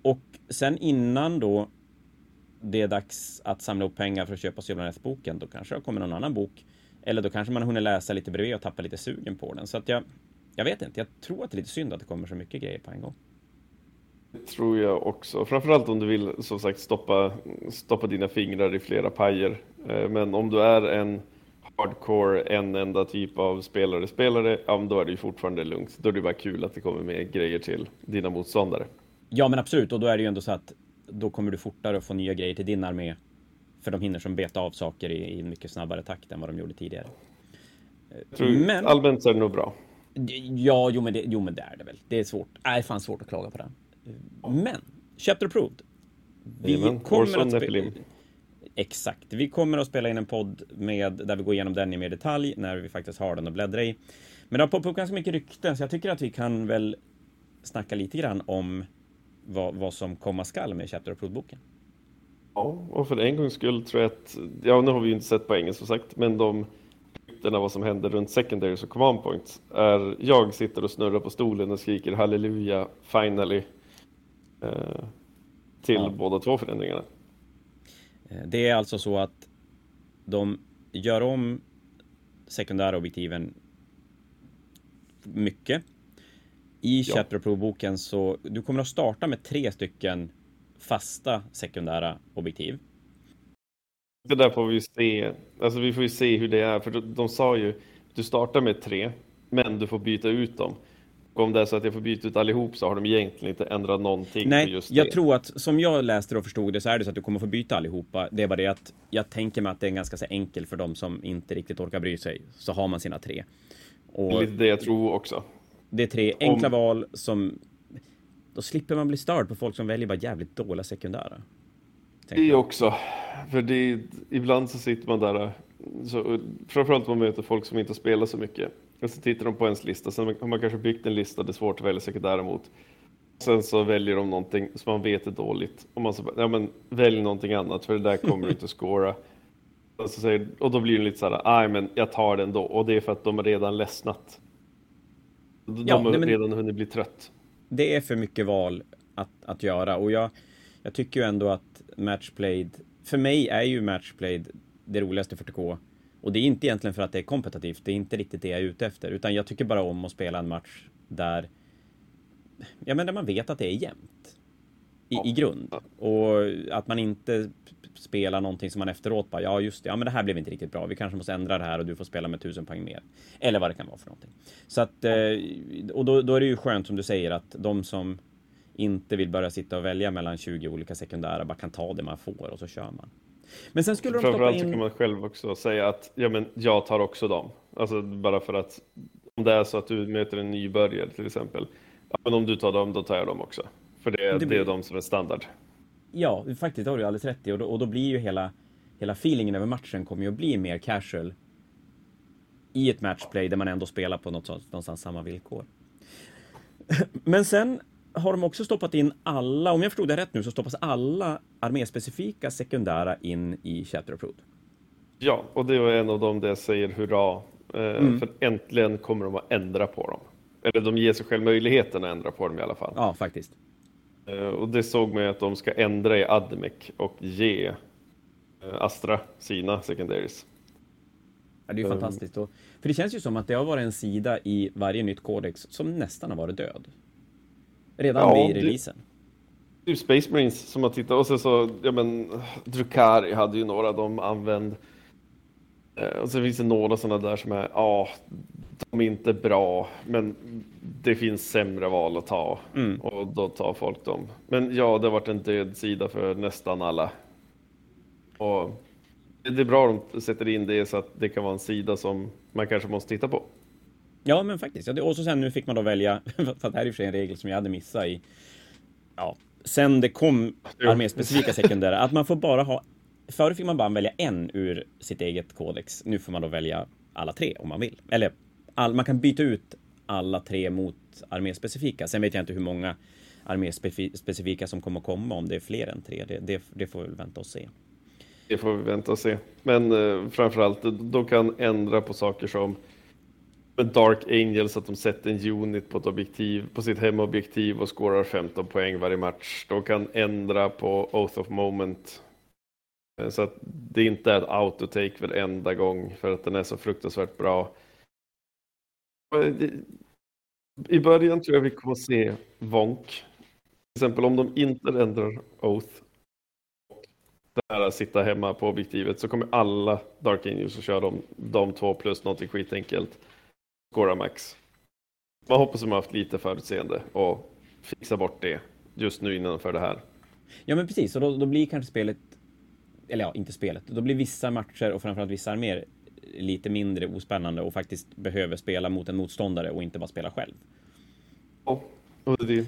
Och sen innan då det är dags att samla upp pengar för att köpa Sylvaneth-boken, då kanske det kommer någon annan bok. Eller då kanske man hunnit läsa lite bredvid och tappa lite sugen på den. Så att jag, jag vet inte, jag tror att det är lite synd att det kommer så mycket grejer på en gång. Tror jag också. Framförallt om du vill som sagt stoppa, stoppa dina fingrar i flera pajer. Eh, men om du är en hardcore, en enda typ av spelare, spelare, ja, då är det ju fortfarande lugnt. Då är det bara kul att det kommer med grejer till dina motståndare. Ja, men absolut. Och då är det ju ändå så att då kommer du fortare att få nya grejer till din armé. För de hinner som beta av saker i, i mycket snabbare takt än vad de gjorde tidigare. men... Allmänt så är det nog bra. Ja, jo men, det, jo men det är det väl. Det är svårt. Är fan svårt att klaga på det. Men, Chapter Approved. Vi Amen. kommer att spela... Exakt. Vi kommer att spela in en podd med, där vi går igenom den i mer detalj när vi faktiskt har den att bläddra i. Men det har poppat upp ganska mycket rykten så jag tycker att vi kan väl snacka lite grann om vad, vad som komma skall med Chapter Approved-boken. Ja, och för en gångs skull tror jag att, ja nu har vi ju inte sett på engelska som sagt, men de ryktena vad som händer runt secondaries och command points är jag sitter och snurrar på stolen och skriker halleluja, finally till ja. båda två förändringarna. Eh, det är alltså så att de gör om sekundära objektiven mycket. I ja. Chapter Pro-boken så du kommer att starta med tre stycken fasta sekundära objektiv. Det där får vi se. Alltså vi får ju se hur det är, för de, de sa ju du startar med tre, men du får byta ut dem. Och om det är så att jag får byta ut allihop så har de egentligen inte ändrat någonting. Nej, just jag tror att som jag läste och förstod det så är det så att du kommer få byta allihopa. Det är bara det att jag tänker mig att det är ganska så enkel för de som inte riktigt orkar bry sig. Så har man sina tre. Och det är lite det jag tror också. Det är tre enkla om... val som... Då slipper man bli störd på folk som väljer bara jävligt dåliga sekundära. Det också. För det, ibland så sitter man där, så, framförallt om man möter folk som inte spelar så mycket. Och så tittar de på ens lista, sen har man kanske byggt en lista det är svårt att välja sekundära mot. Sen så väljer de någonting som man vet är dåligt. Och man så ja men välj någonting annat för det där kommer du inte scora. Och, så säger, och då blir det lite så här, nej men jag tar den då. Och det är för att de har redan ledsnat. De ja, har nej, redan hunnit bli trött. Det är för mycket val att, att göra och jag, jag tycker ju ändå att Matchplayed, för mig är ju Matchplayed det roligaste för TK. Och det är inte egentligen för att det är kompetitivt, det är inte riktigt det jag är ute efter, utan jag tycker bara om att spela en match där, ja men där man vet att det är jämnt. I, ja. i grund. Och att man inte spelar någonting som man efteråt bara, ja just det, ja men det här blev inte riktigt bra, vi kanske måste ändra det här och du får spela med tusen poäng mer. Eller vad det kan vara för någonting. Så att, eh, och då, då är det ju skönt som du säger att de som inte vill börja sitta och välja mellan 20 olika sekundära bara kan ta det man får och så kör man. Men sen skulle de stoppa in... kan man själv också säga att ja, men jag tar också dem. Alltså bara för att om det är så att du möter en nybörjare till exempel. Ja, men om du tar dem, då tar jag dem också. För det, det, blir... det är de som är standard. Ja, faktiskt har du alldeles rätt i. Och då, och då blir ju hela, hela feelingen över matchen kommer ju att bli mer casual. I ett matchplay där man ändå spelar på något, någonstans samma villkor. Men sen har de också stoppat in alla, om jag förstod det rätt nu, så stoppas alla arméspecifika sekundära in i Chapter Approved. Ja, och det var en av dem där jag säger hurra. Eh, mm. För äntligen kommer de att ändra på dem. Eller de ger sig själv möjligheten att ändra på dem i alla fall. Ja, faktiskt. Eh, och det såg man att de ska ändra i Admec och ge eh, Astra sina secondaries. Ja, det är ju um, fantastiskt. För det känns ju som att det har varit en sida i varje nytt kodex som nästan har varit död. Redan ja, vid releasen. Det, är Space Marines som har tittat och så, så ja men Drukari hade ju några de använde. Eh, och så finns det några sådana där som är, ja, de är inte bra, men det finns sämre val att ta mm. och då tar folk dem. Men ja, det har varit en död sida för nästan alla. Och det är bra att de sätter in det så att det kan vara en sida som man kanske måste titta på. Ja, men faktiskt. Och så sen nu fick man då välja, för det här är i och för sig en regel som jag hade missat i, ja, sen det kom arméspecifika sekundära, att man får bara ha, förr fick man bara välja en ur sitt eget kodex. Nu får man då välja alla tre om man vill. Eller all, man kan byta ut alla tre mot arméspecifika. Sen vet jag inte hur många arméspecifika som kommer komma, om det är fler än tre. Det, det, det får vi vänta och se. Det får vi vänta och se. Men eh, framförallt, de kan ändra på saker som med Dark Angels att de sätter en unit på ett objektiv, på sitt hemobjektiv och skårar 15 poäng varje match. De kan ändra på Oath of Moment. Eh, så att det inte är ett autotake varenda gång för att den är så fruktansvärt bra. Eh, I början tror jag vi kommer att se Vonk. Till exempel om de inte ändrar Oath det här att sitta hemma på objektivet så kommer alla Dark Angels att köra de, de två plus någonting skitenkelt. Scora max. Man hoppas att man haft lite förutseende och fixa bort det just nu innanför det här. Ja men precis, och då, då blir kanske spelet, eller ja, inte spelet, då blir vissa matcher och framförallt vissa arméer lite mindre ospännande och faktiskt behöver spela mot en motståndare och inte bara spela själv. Ja,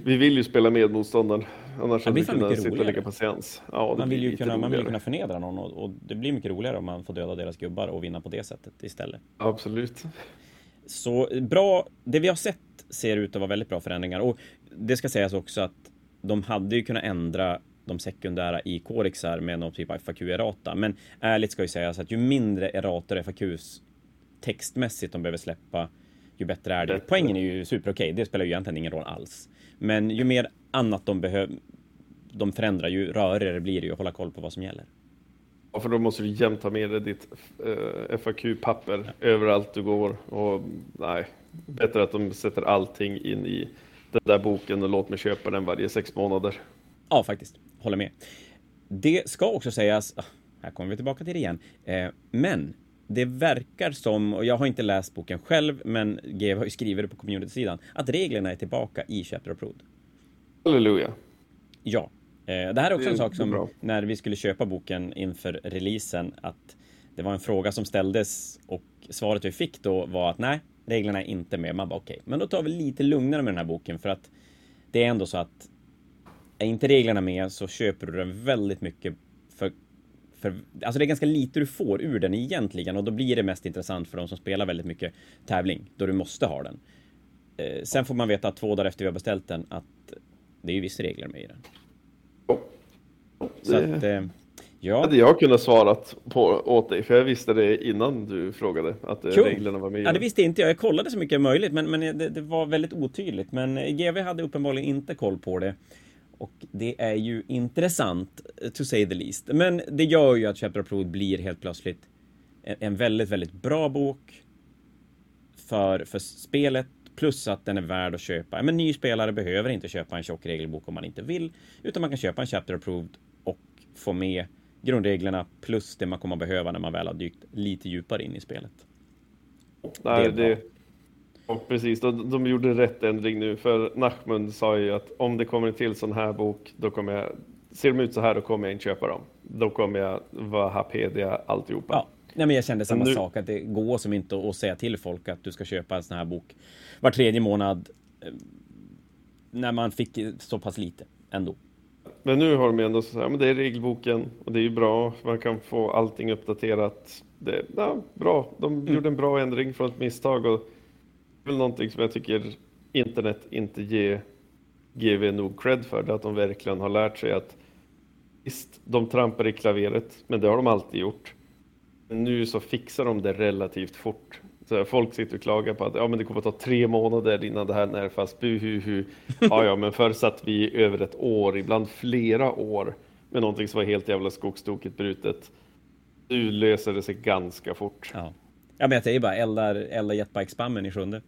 vi vill ju spela med motståndaren, annars hade vi kunnat sitta och lägga patiens. Ja, man, vill ju kunna, man vill kunna förnedra någon och, och, det blir mycket roligare om man får döda deras gubbar och vinna på det sättet istället. Absolut. Så bra, det vi har sett ser ut att vara väldigt bra förändringar och det ska sägas också att de hade ju kunnat ändra de sekundära i kodexar med någon typ av FAQ-errata. Men ärligt ska ju sägas att ju mindre errator FAQs textmässigt de behöver släppa, ju bättre är det. Poängen är ju super okej, det spelar ju egentligen ingen roll alls. Men ju mer annat de behöver, de förändrar, ju rörigare blir det ju att hålla koll på vad som gäller. Ja, för då måste du jämt ha med dig ditt eh, FAQ-papper ja. överallt du går. Och nej, bättre att de sätter allting in i den där boken och låt mig köpa den varje sex månader. Ja, faktiskt. Håller med. Det ska också sägas, ah, här kommer vi tillbaka till det igen, eh, men det verkar som, och jag har inte läst boken själv, men GW har ju skrivit det på community-sidan, att reglerna är tillbaka i Chapter Approved. Halleluja. Ja. Eh, det här är också det, en sak som, när vi skulle köpa boken inför releasen, att det var en fråga som ställdes och svaret vi fick då var att nej, reglerna är inte med. Man bara okej, okay. men då tar vi lite lugnare med den här boken för att det är ändå så att är inte reglerna med så köper du den väldigt mycket för för, alltså det är ganska lite du får ur den egentligen och då blir det mest intressant för de som spelar väldigt mycket tävling, då du måste ha den. Eh, sen får man veta att två dagar efter vi har beställt den att det är ju vissa regler med i den. Så det... att, eh, ja. Hade jag kunnat svarat på, åt dig, för jag visste det innan du frågade att cool. reglerna var med. Ja, det visste inte jag. Jag kollade så mycket möjligt, men, men det, det var väldigt otydligt. Men GV hade uppenbarligen inte koll på det. Och det är ju intressant, to say the least. Men det gör ju att Chapter Approved blir helt plötsligt en väldigt, väldigt bra bok för, för spelet. Plus att den är värd att köpa. Men ny spelare behöver inte köpa en tjock regelbok om man inte vill. Utan man kan köpa en Chapter Approved få med grundreglerna plus det man kommer att behöva när man väl har dykt lite djupare in i spelet. Nej, det, och precis, de, de gjorde rätt ändring nu för Nachmund sa ju att om det kommer till sån här bok, då kommer jag, ser de ut så här, då kommer jag inte köpa dem. Då kommer jag vara Hapedia alltihopa. Ja. Nej, men jag kände samma nu... sak, att det går som inte att säga till folk att du ska köpa en sån här bok var tredje månad eh, när man fick så pass lite ändå. Men nu har de ändå så här, men det är regelboken och det är ju bra, man kan få allting uppdaterat. Det är ja, bra, de mm. gjorde en bra ändring från ett misstag och väl någonting som jag tycker internet inte ger GV nog cred för, det att de verkligen har lärt sig att visst, de trampar i klaveret, men det har de alltid gjort. Men nu så fixar de det relativt fort. Så folk sitter och klagar på att ja, men det kommer att ta tre månader innan det här nerfas. Buhuhu. Ja, ja, men förr satt vi över ett år, ibland flera år med någonting som var helt jävla skogstokigt brutet. Nu löser det sig ganska fort. Ja, ja men det är bara elda, elda jetbike-spammen i sjunde.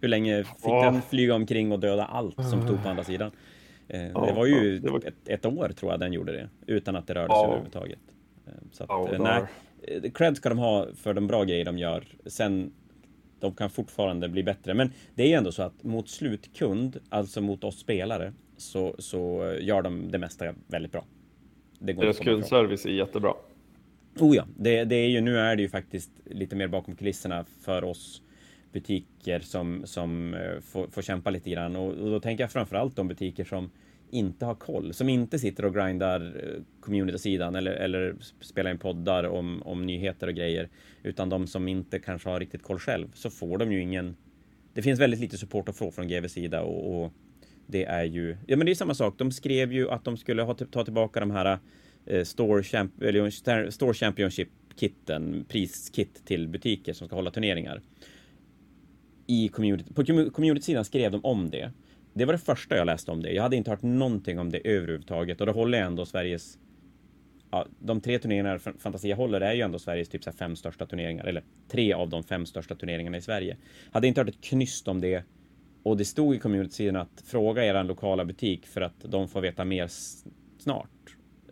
Hur länge fick Ja. den flyga omkring och döda allt som stod på andra sidan? Eh, det var ju det var- Ett, ett år tror jag den gjorde det, utan att det rörde sig Ja. överhuvudtaget. Eh, Så att, eh, nej, cred ska de ha för de bra grejer de gör. Sen, de kan fortfarande bli bättre. Men det är ju ändå så att mot slutkund, alltså mot oss spelare, så, så gör de det mesta väldigt bra. Det går Deras kundservice är jättebra. Oh ja, det, det är ju, nu är det ju faktiskt lite mer bakom kulisserna för oss butiker som, som eh, får, får kämpa lite grann. Och, och då tänker jag framförallt de butiker som inte har koll, som inte sitter och grindar eh, community-sidan eller, eller spelar in poddar om, om nyheter och grejer, utan de som inte kanske har riktigt koll själv, så får de ju ingen... Det finns väldigt lite support att få från GVs sida och, och det är ju... Ja, men det är samma sak. De skrev ju att de skulle ha, ta tillbaka de här eh, Store, Champ eller, Store Championship-kitten, priskit till butiker som ska hålla turneringar. I community, på community-sidan skrev de om det. Det var det första jag läste om det. Jag hade inte hört någonting om det överhuvudtaget och då håller jag ändå Sveriges Ja, de tre turneringarna Fantasia håller är ju ändå Sveriges typ så fem största turneringar, eller tre av de fem största turneringarna i Sverige. Hade inte hört ett knyst om det och det stod i community-sidan att fråga er lokala butik för att de får veta mer snart.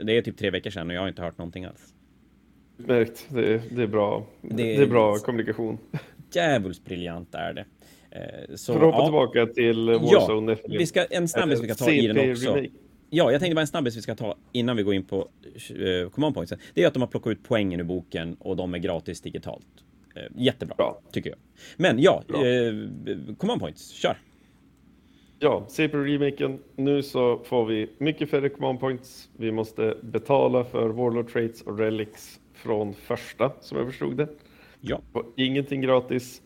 Det är typ tre veckor sedan och jag har inte hört någonting alls. Utmärkt, det, är- det är bra. Det Det är- är, bra kommunikation. Djävulskt briljant är det. Eh, Så, För att hoppa ja, tillbaka till ja, Warzone. vi ska, en snabbis vi ska ta i den också. Remake. Ja, jag tänkte bara en snabbis vi ska ta innan vi går in på uh, command pointsen. Det är att de har plockat ut poängen ur boken och de är gratis digitalt. Eh, jättebra, Bra. tycker jag. Men ja, Bra. eh, command points, kör! Ja, CP remaken. Nu så får vi mycket färre command points. Vi måste betala för Warlord Traits och Relics från första, som jag förstod det. Ja, Och ingenting gratis.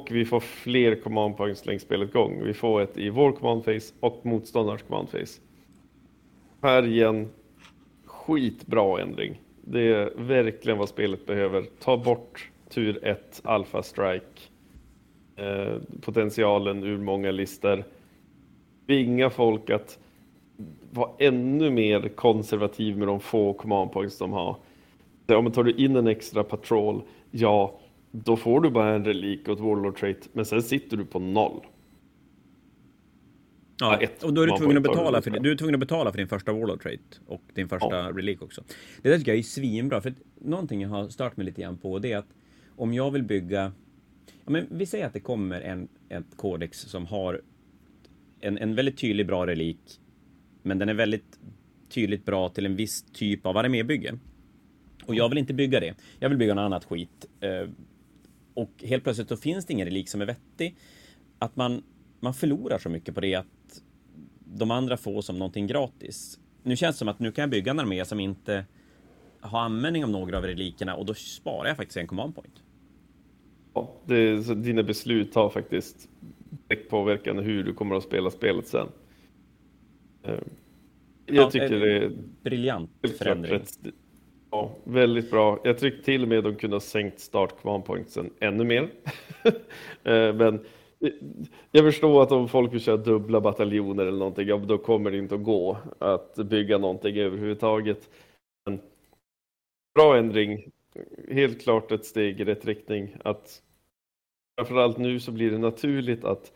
Och vi får fler command points längs spelets gång. Vi får ett i vår command phase och motståndarens command phase. Här igen, skitbra ändring. Det är verkligen vad spelet behöver. Ta bort tur 1, Alpha Strike. Eh, potentialen ur många listor. Tvinga folk att vara ännu mer konservativ med de få command points de har. Om man tar du in en extra patrol, ja, då får du bara en relik och ett warlord trait, men sen sitter du på noll. ja Ja, ett och då är du tvungen att betala för, ungefär. du är tvungen att betala för din första Warlord Trait och din första relic också. Det där tycker jag är svinbra, för någonting jag har stört mig lite grann på det är att om jag vill bygga Ja, men vi säger att det kommer en, ett kodex som har en, en väldigt tydlig bra relik, men den är väldigt tydligt bra till en viss typ av armébygge. Och jag vill inte bygga det. Jag vill bygga något annat skit. Och helt plötsligt så finns det ingen relik som är vettig. Att man, man förlorar så mycket på det att de andra får som någonting gratis. Nu känns det som att nu kan jag bygga en armé som inte har användning av några av relikerna och då sparar jag faktiskt en command point. Ja, det så dina beslut har faktiskt direkt påverkan hur du kommer att spela spelet sen. Eh, Jag Ja, tycker eh, det är Briljant förändring. rätt. Ja, väldigt bra. Jag tyckte till och med de kunde ha sänkt startkvarnpointsen ännu mer. Eh, men eh, jag förstår att om folk vill köra dubbla bataljoner eller någonting, ja, då kommer det inte att gå att bygga någonting överhuvudtaget. Men bra ändring. Helt klart ett steg i rätt riktning. Att framförallt nu så blir det naturligt att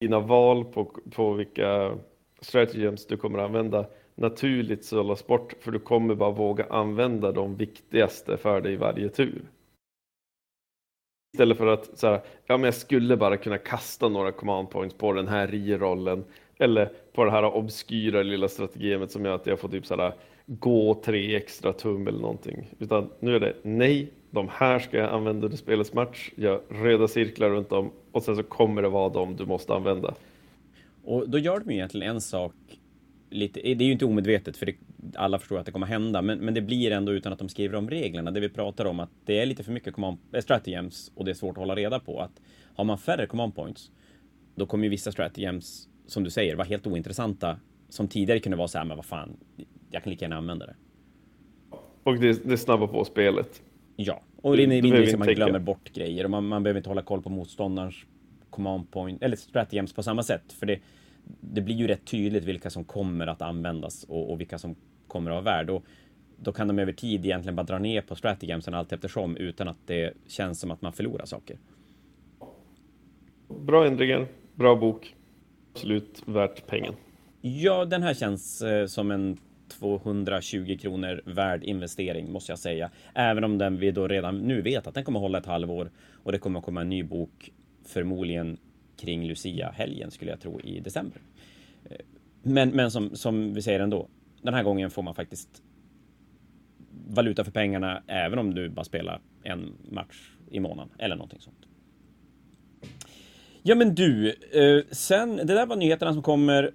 dina val på, på vilka stratagems du kommer att använda naturligt sållas bort för du kommer bara våga använda de viktigaste för dig varje tur. Istället för att så här, ja men jag skulle bara kunna kasta några command points på den här rollen eller på det här obskyra lilla strategemet som gör att jag får typ så här gå tre extra tum eller någonting. Utan nu är det nej, de här ska jag använda under spelets match, gör röda cirklar runt dem och sen så kommer det vara de du måste använda. Och då gör de ju egentligen en sak lite, det är ju inte omedvetet för det, alla förstår att det kommer hända, men, men det blir ändå utan att de skriver om reglerna. Det vi pratar om att det är lite för mycket command, äh, stratagems och det är svårt att hålla reda på. Att har man färre command points, då kommer ju vissa stratagems som du säger, var helt ointressanta. Som tidigare kunde vara så här, men vad fan, jag kan lika gärna använda det. Och det, det snabbar på spelet. Ja, och det är Du mindre behöver som man glömmer bort grejer och man, man behöver inte hålla koll på motståndarens command point eller stratagems på samma sätt. För det, det blir ju rätt tydligt vilka som kommer att användas och, och vilka som kommer att vara värd. Och då kan de över tid egentligen bara dra ner på stratagemsen allt eftersom utan att det känns som att man förlorar saker. Bra ändringar, bra bok. Absolut värt pengen. Ja, den här känns eh, som en 220 kronor värd investering måste jag säga. Även om den vi då redan nu vet att den kommer hålla ett halvår och det kommer komma en ny bok förmodligen kring Lucia-helgen skulle jag tro i december. Eh, men, men som, som vi säger ändå, den här gången får man faktiskt valuta för pengarna även om du bara spelar en match i månaden eller någonting sånt. Ja men du, eh, sen, det där var nyheterna som kommer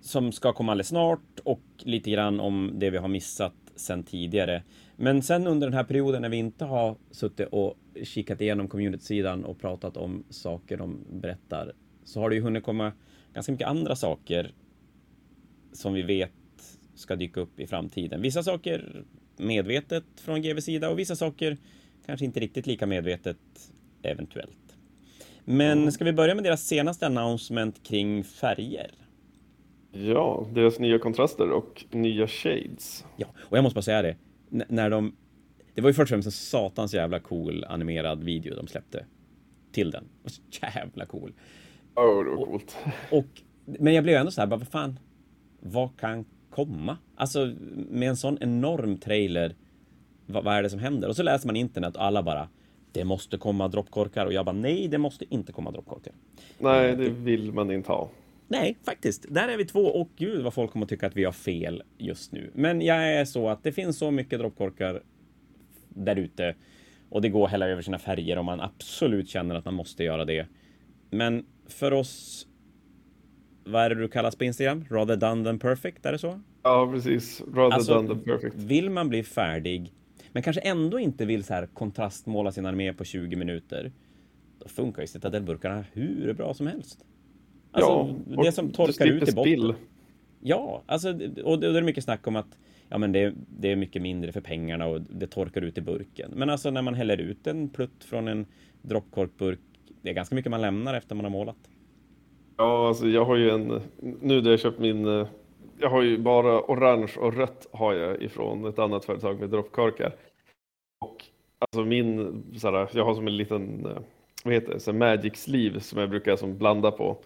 som ska komma alldeles snart och lite grann om det vi har missat sen tidigare. Men sen under den här perioden när vi inte har suttit och kikat igenom community-sidan och pratat om saker de berättar så har det ju hunnit komma ganska mycket andra saker som vi vet ska dyka upp i framtiden. Vissa saker medvetet från GVs sida och vissa saker kanske inte riktigt lika medvetet eventuellt. Men ska vi börja med deras senaste announcement kring färger? Ja, deras nya kontraster och nya shades. Ja, och jag måste bara säga det. N- när de... Det var ju först och främst en satans jävla cool animerad video de släppte. Till den. Och så jävla cool. Åh, det var coolt. Och, men jag blev ändå så här, bara, vad fan, vad kan komma? Alltså, med en sån enorm trailer, vad, vad är det som händer? Och så läser man internet och alla bara, det måste komma droppkorkar. Och jag bara, nej, det måste inte komma droppkorkar. Nej, det vill man inte ha. Nej, faktiskt. Där är vi två och gud vad folk kommer tycka att vi har fel just nu. Men jag är så att det finns så mycket droppkorkar där ute och det går att hälla över sina färger om man absolut känner att man måste göra det. Men för oss, vad är det du kallas på Instagram? Rather done than perfect, är det så? Ja, precis. Rather Alltså, done than perfect. Vill man bli färdig, men kanske ändå inte vill så här kontrastmåla sin armé på 20 minuter, då funkar ju citadellburkarna hur bra som helst. Alltså, ja, det som torkar ut i botten. spill. Ja, alltså, och då är det mycket snack om att ja, men det, det är mycket mindre för pengarna och det torkar ut i burken. Men alltså när man häller ut en plutt från en droppkorkburk, det är ganska mycket man lämnar efter man har målat. Ja, alltså jag har ju en, nu när jag köpt min, jag har ju bara orange och rött har jag ifrån ett annat företag med droppkorkar. Och alltså min, såhär, jag har som en liten, eh, vad heter det, så här magic sleeve som jag brukar som blanda på.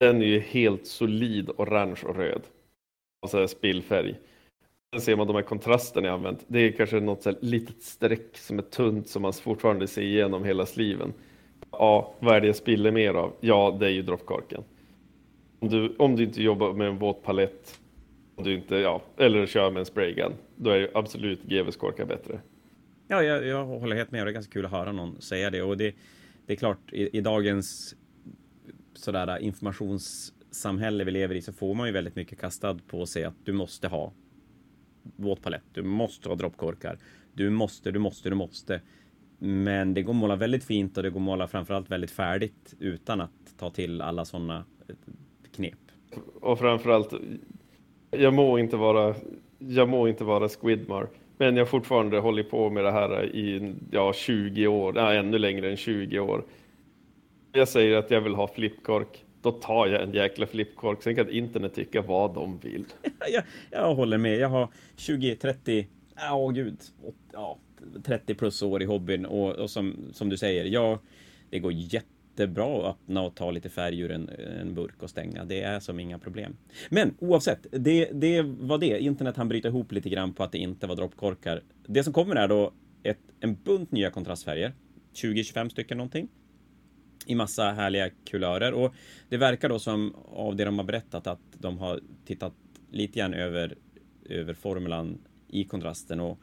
Den är ju helt solid orange och röd. Alltså spillfärg. Sen ser man de här kontrasterna jag använt. Det är kanske något så här litet streck som är tunt som man fortfarande ser igenom hela sliven. Ja, vad är det jag spiller mer av? Ja, det är ju droppkorken. Om du, om du inte jobbar med en våt palett, om du inte, ja, eller kör med en spraygun, då är ju absolut GVs korkar bättre. Ja, jag, jag håller helt med. Det är ganska kul att höra någon säga det. Och det, det är klart, i, i dagens sådär äh, informationssamhälle vi lever i så får man ju väldigt mycket kastad på sig att du måste ha våtpalett. Du måste ha droppkorkar. Du måste, du måste, du måste. Men det går att måla väldigt fint och det går att måla framförallt väldigt färdigt utan att ta till alla sådana äh, knep. Och framförallt, jag må inte vara, jag må inte vara Squidmar, men jag har fortfarande hållit på med det här i ja, 20 år, ja, ännu längre än 20 år. Jag säger att jag vill ha flippkork, då tar jag en jäkla flippkork. Sen kan internet tycka vad de vill. jag, jag håller med. Jag har 20, 30, ja oh, gud, ja, 30 plus år i hobbyn och, och som, som du säger, ja, det går jättebra att öppna och ta lite färg ur en, en burk och stänga. Det är som inga problem. Men oavsett, det, det var det. Internet han bryta ihop lite grann på att det inte var droppkorkar. Det som kommer är då ett, en bunt nya kontrastfärger. 20-25 stycken någonting i massa härliga kulörer och det verkar då som av det de har berättat att de har tittat lite grann över, över formulan i kontrasten och,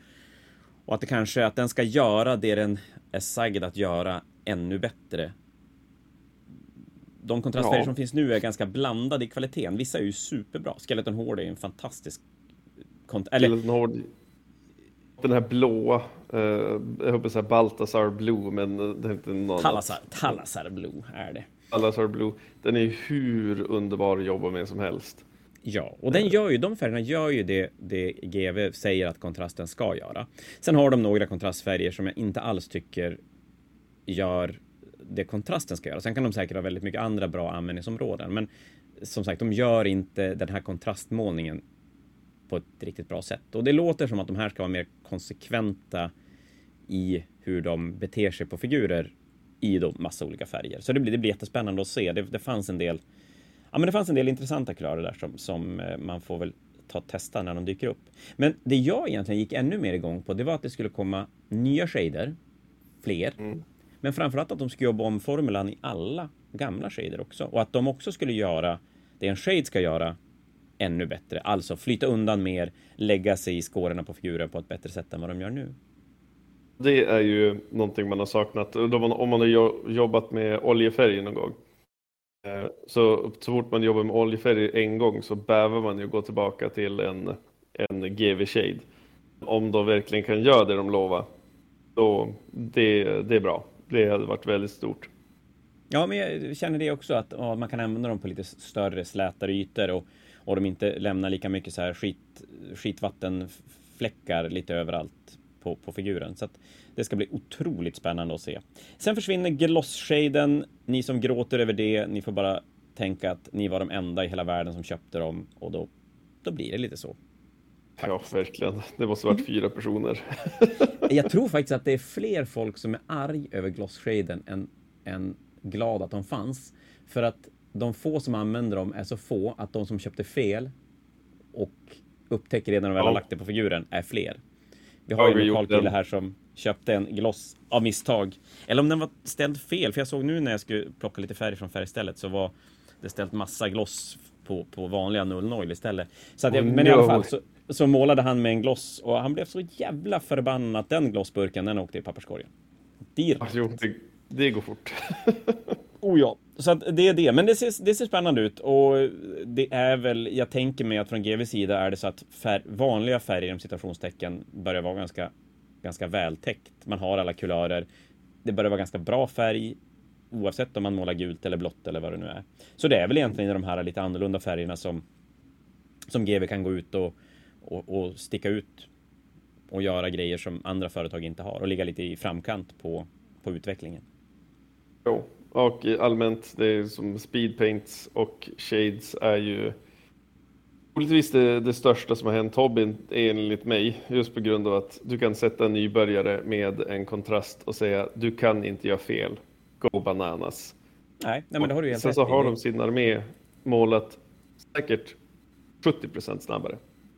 och att det kanske att den ska göra det den är sagd att göra ännu bättre. De kontrastfärger Ja. som finns nu är ganska blandade i kvaliteten. Vissa är ju superbra. Skeleton Horde är en fantastisk kont- eller den, hård, den här blåa, eh, jag hoppas säga Baltasar Blue, men det är inte någon Talasar, Talasar Blue är det. Salazar Blue, den är hur underbar att jobba med som helst. Ja, och den gör ju, de färgerna gör ju det, det GV säger att kontrasten ska göra. Sen har de några kontrastfärger som jag inte alls tycker gör det kontrasten ska göra. Sen kan de säkert ha väldigt mycket andra bra användningsområden, men som sagt, de gör inte den här kontrastmålningen på ett riktigt bra sätt. Och det låter som att de här ska vara mer konsekventa i hur de beter sig på figurer i då massa olika färger. Så det blir, det blir jättespännande att se. Det, det fanns en del Ja, men det fanns en del intressanta kulörer där som, som eh, man får väl ta och testa när de dyker upp. Men det jag egentligen gick ännu mer igång på, det var att det skulle komma nya shader, fler, mm. men framförallt att de skulle jobba om formulan i alla gamla shader också och att de också skulle göra det en shade ska göra ännu bättre, alltså flyta undan mer, lägga sig i skårorna på figuren på ett bättre sätt än vad de gör nu. Det är ju någonting man har saknat om man har jobbat med oljefärg någon gång. Eh, så, så fort man jobbar med oljefärg en gång så bävar man ju gå tillbaka till en, en GV Shade. Om de verkligen kan göra det de lovar, då det, det är bra. Det hade varit väldigt stort. Ja, men jag känner det också att ja, man kan använda dem på lite större slätare ytor och, och de inte lämnar lika mycket så här skit, skitvattenfläckar lite överallt på, på figuren. Så att det ska bli otroligt spännande att se. Sen försvinner gloss-shaden. Ni som gråter över det, ni får bara tänka att ni var de enda i hela världen som köpte dem och då, då blir det lite så. Faktiskt. Ja, verkligen. Det måste varit fyra personer. Jag tror faktiskt att det är fler folk som är arg över gloss-shaden än, än glad att de fanns. För att de få som använder dem är så få att de som köpte fel och upptäcker redan när de väl har lagt det på figuren är fler. Vi har ja, ju en lokal kille här som köpte en gloss av misstag. Eller om den var ställd fel, för jag såg nu när jag skulle plocka lite färg från färgstället så var det ställt massa gloss på, på vanliga 00 istället. Så att jag, oh, men i alla fall så, så, målade han med en gloss och han blev så jävla förbannad att den glossburken den åkte i papperskorgen. Direkt. Alltså, det, det går fort. oh ja, så att det är det. Men det ser, det ser spännande ut och det är väl, jag tänker mig att från GVs sida är det så att fär, vanliga färger inom citationstecken börjar vara ganska ganska vältäckt. Man har alla kulörer. Det börjar vara ganska bra färg oavsett om man målar gult eller blått eller vad det nu är. Så det är väl egentligen de här lite annorlunda färgerna som som GV kan gå ut och, och, och sticka ut och göra grejer som andra företag inte har och ligga lite i framkant på, på utvecklingen. Jo, och allmänt det är som speedpaints och shades är ju Troligtvis det, det största som har hänt hobbyn enligt mig, just på grund av att du kan sätta en nybörjare med en kontrast och säga du kan inte göra fel, go bananas. Nej, nej men det har du helt Sen så har de sin armé målat säkert 70 procent snabbare.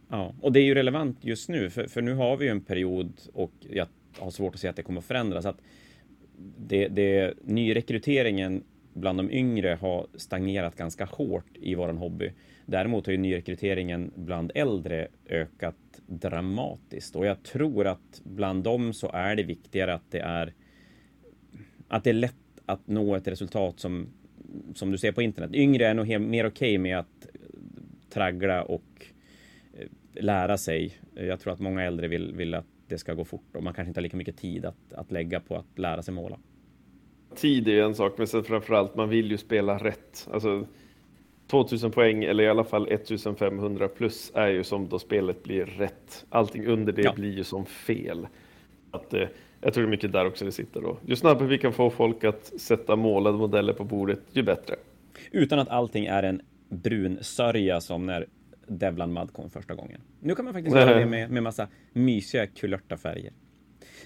Ja, och det är ju relevant just nu, för, för nu har vi ju en period och jag har svårt att se att det kommer att förändras. Att det, det, nyrekryteringen bland de yngre har stagnerat ganska hårt i vår hobby. Däremot har ju nyrekryteringen bland äldre ökat dramatiskt och jag tror att bland dem så är det viktigare att det är att det är lätt att nå ett resultat som som du ser på internet. Yngre är nog mer okej okay med att traggla och eh, lära sig. Jag tror att många äldre vill, vill att det ska gå fort och man kanske inte har lika mycket tid att, att lägga på att lära sig måla. Tid är en sak, men sen framförallt man vill ju spela rätt. Alltså, 2000 poäng eller i alla fall 1500 plus är ju som då spelet blir rätt. Allting under det ja. blir ju som fel. Att, eh, jag tror det är mycket där också det sitter då. Ju snabbare vi kan få folk att sätta målade modeller på bordet, ju bättre. Utan att allting är en brun sörja som när Devlan Mud kom första gången. Nu kan man faktiskt göra det med, med massa mysiga kulörta färger.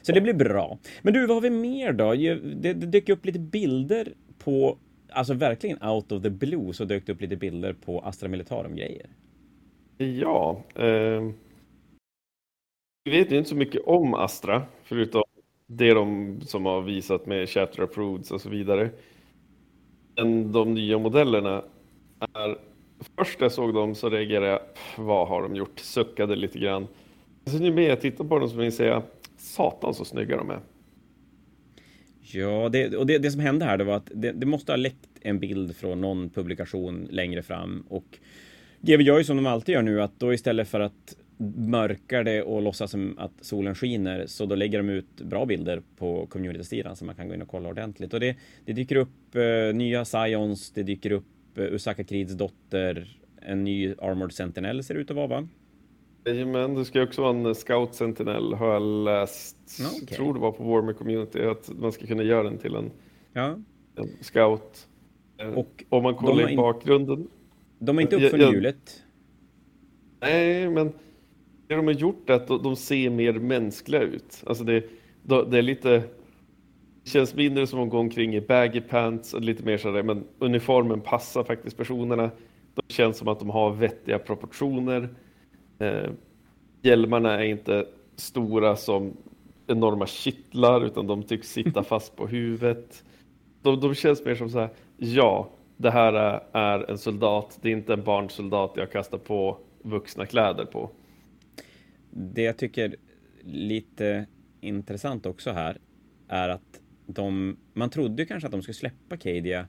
Så det blir bra. Men du, vad har vi mer då? Det, det dök upp lite bilder på alltså verkligen out of the blue så dök det upp lite bilder på Astra Militarum-grejer. Ja. Eh, vi vet ju inte så mycket om Astra, förutom det de som har visat med Chatter Approveds och så vidare. Men de nya modellerna är... Först jag såg dem så reagerade jag, vad har de gjort? Suckade lite grann. Sen ju mer jag tittar på dem så vill jag säga, satan så snygga de är. Ja, det, och det, det som hände här det var att det, det, måste ha läckt en bild från någon publikation längre fram och GW gör ju som de alltid gör nu att då istället för att mörka det och låtsas som att solen skiner. Så då lägger de ut bra bilder på community-sidan så man kan gå in och kolla ordentligt. Och det, det dyker upp eh, nya Scions, det dyker upp Usaka Krids dotter, en ny Armored Sentinel ser det ut att vara va? Jajamän, det ska också vara en Scout Sentinel har jag läst. Okay. Jag tror det var på Warmer Community att man ska kunna göra den till en, ja. en Scout. Eh, och Om man kollar i bakgrunden. De är inte uppfunnit hjulet. Nej, men det de har gjort är att de ser mer mänskliga ut. Alltså det, det är lite... Känns mindre som att gå omkring i baggy pants och lite mer sådär, men uniformen passar faktiskt personerna. De känns som att de har vettiga proportioner. Eh, hjälmarna är inte stora som enorma kittlar, utan de tycks sitta fast på huvudet. De, de känns mer som så här, ja, det här är en soldat, det är inte en barnsoldat jag kastar på vuxna kläder på. Det jag tycker lite intressant också här är att de, man trodde kanske att de skulle släppa Cadia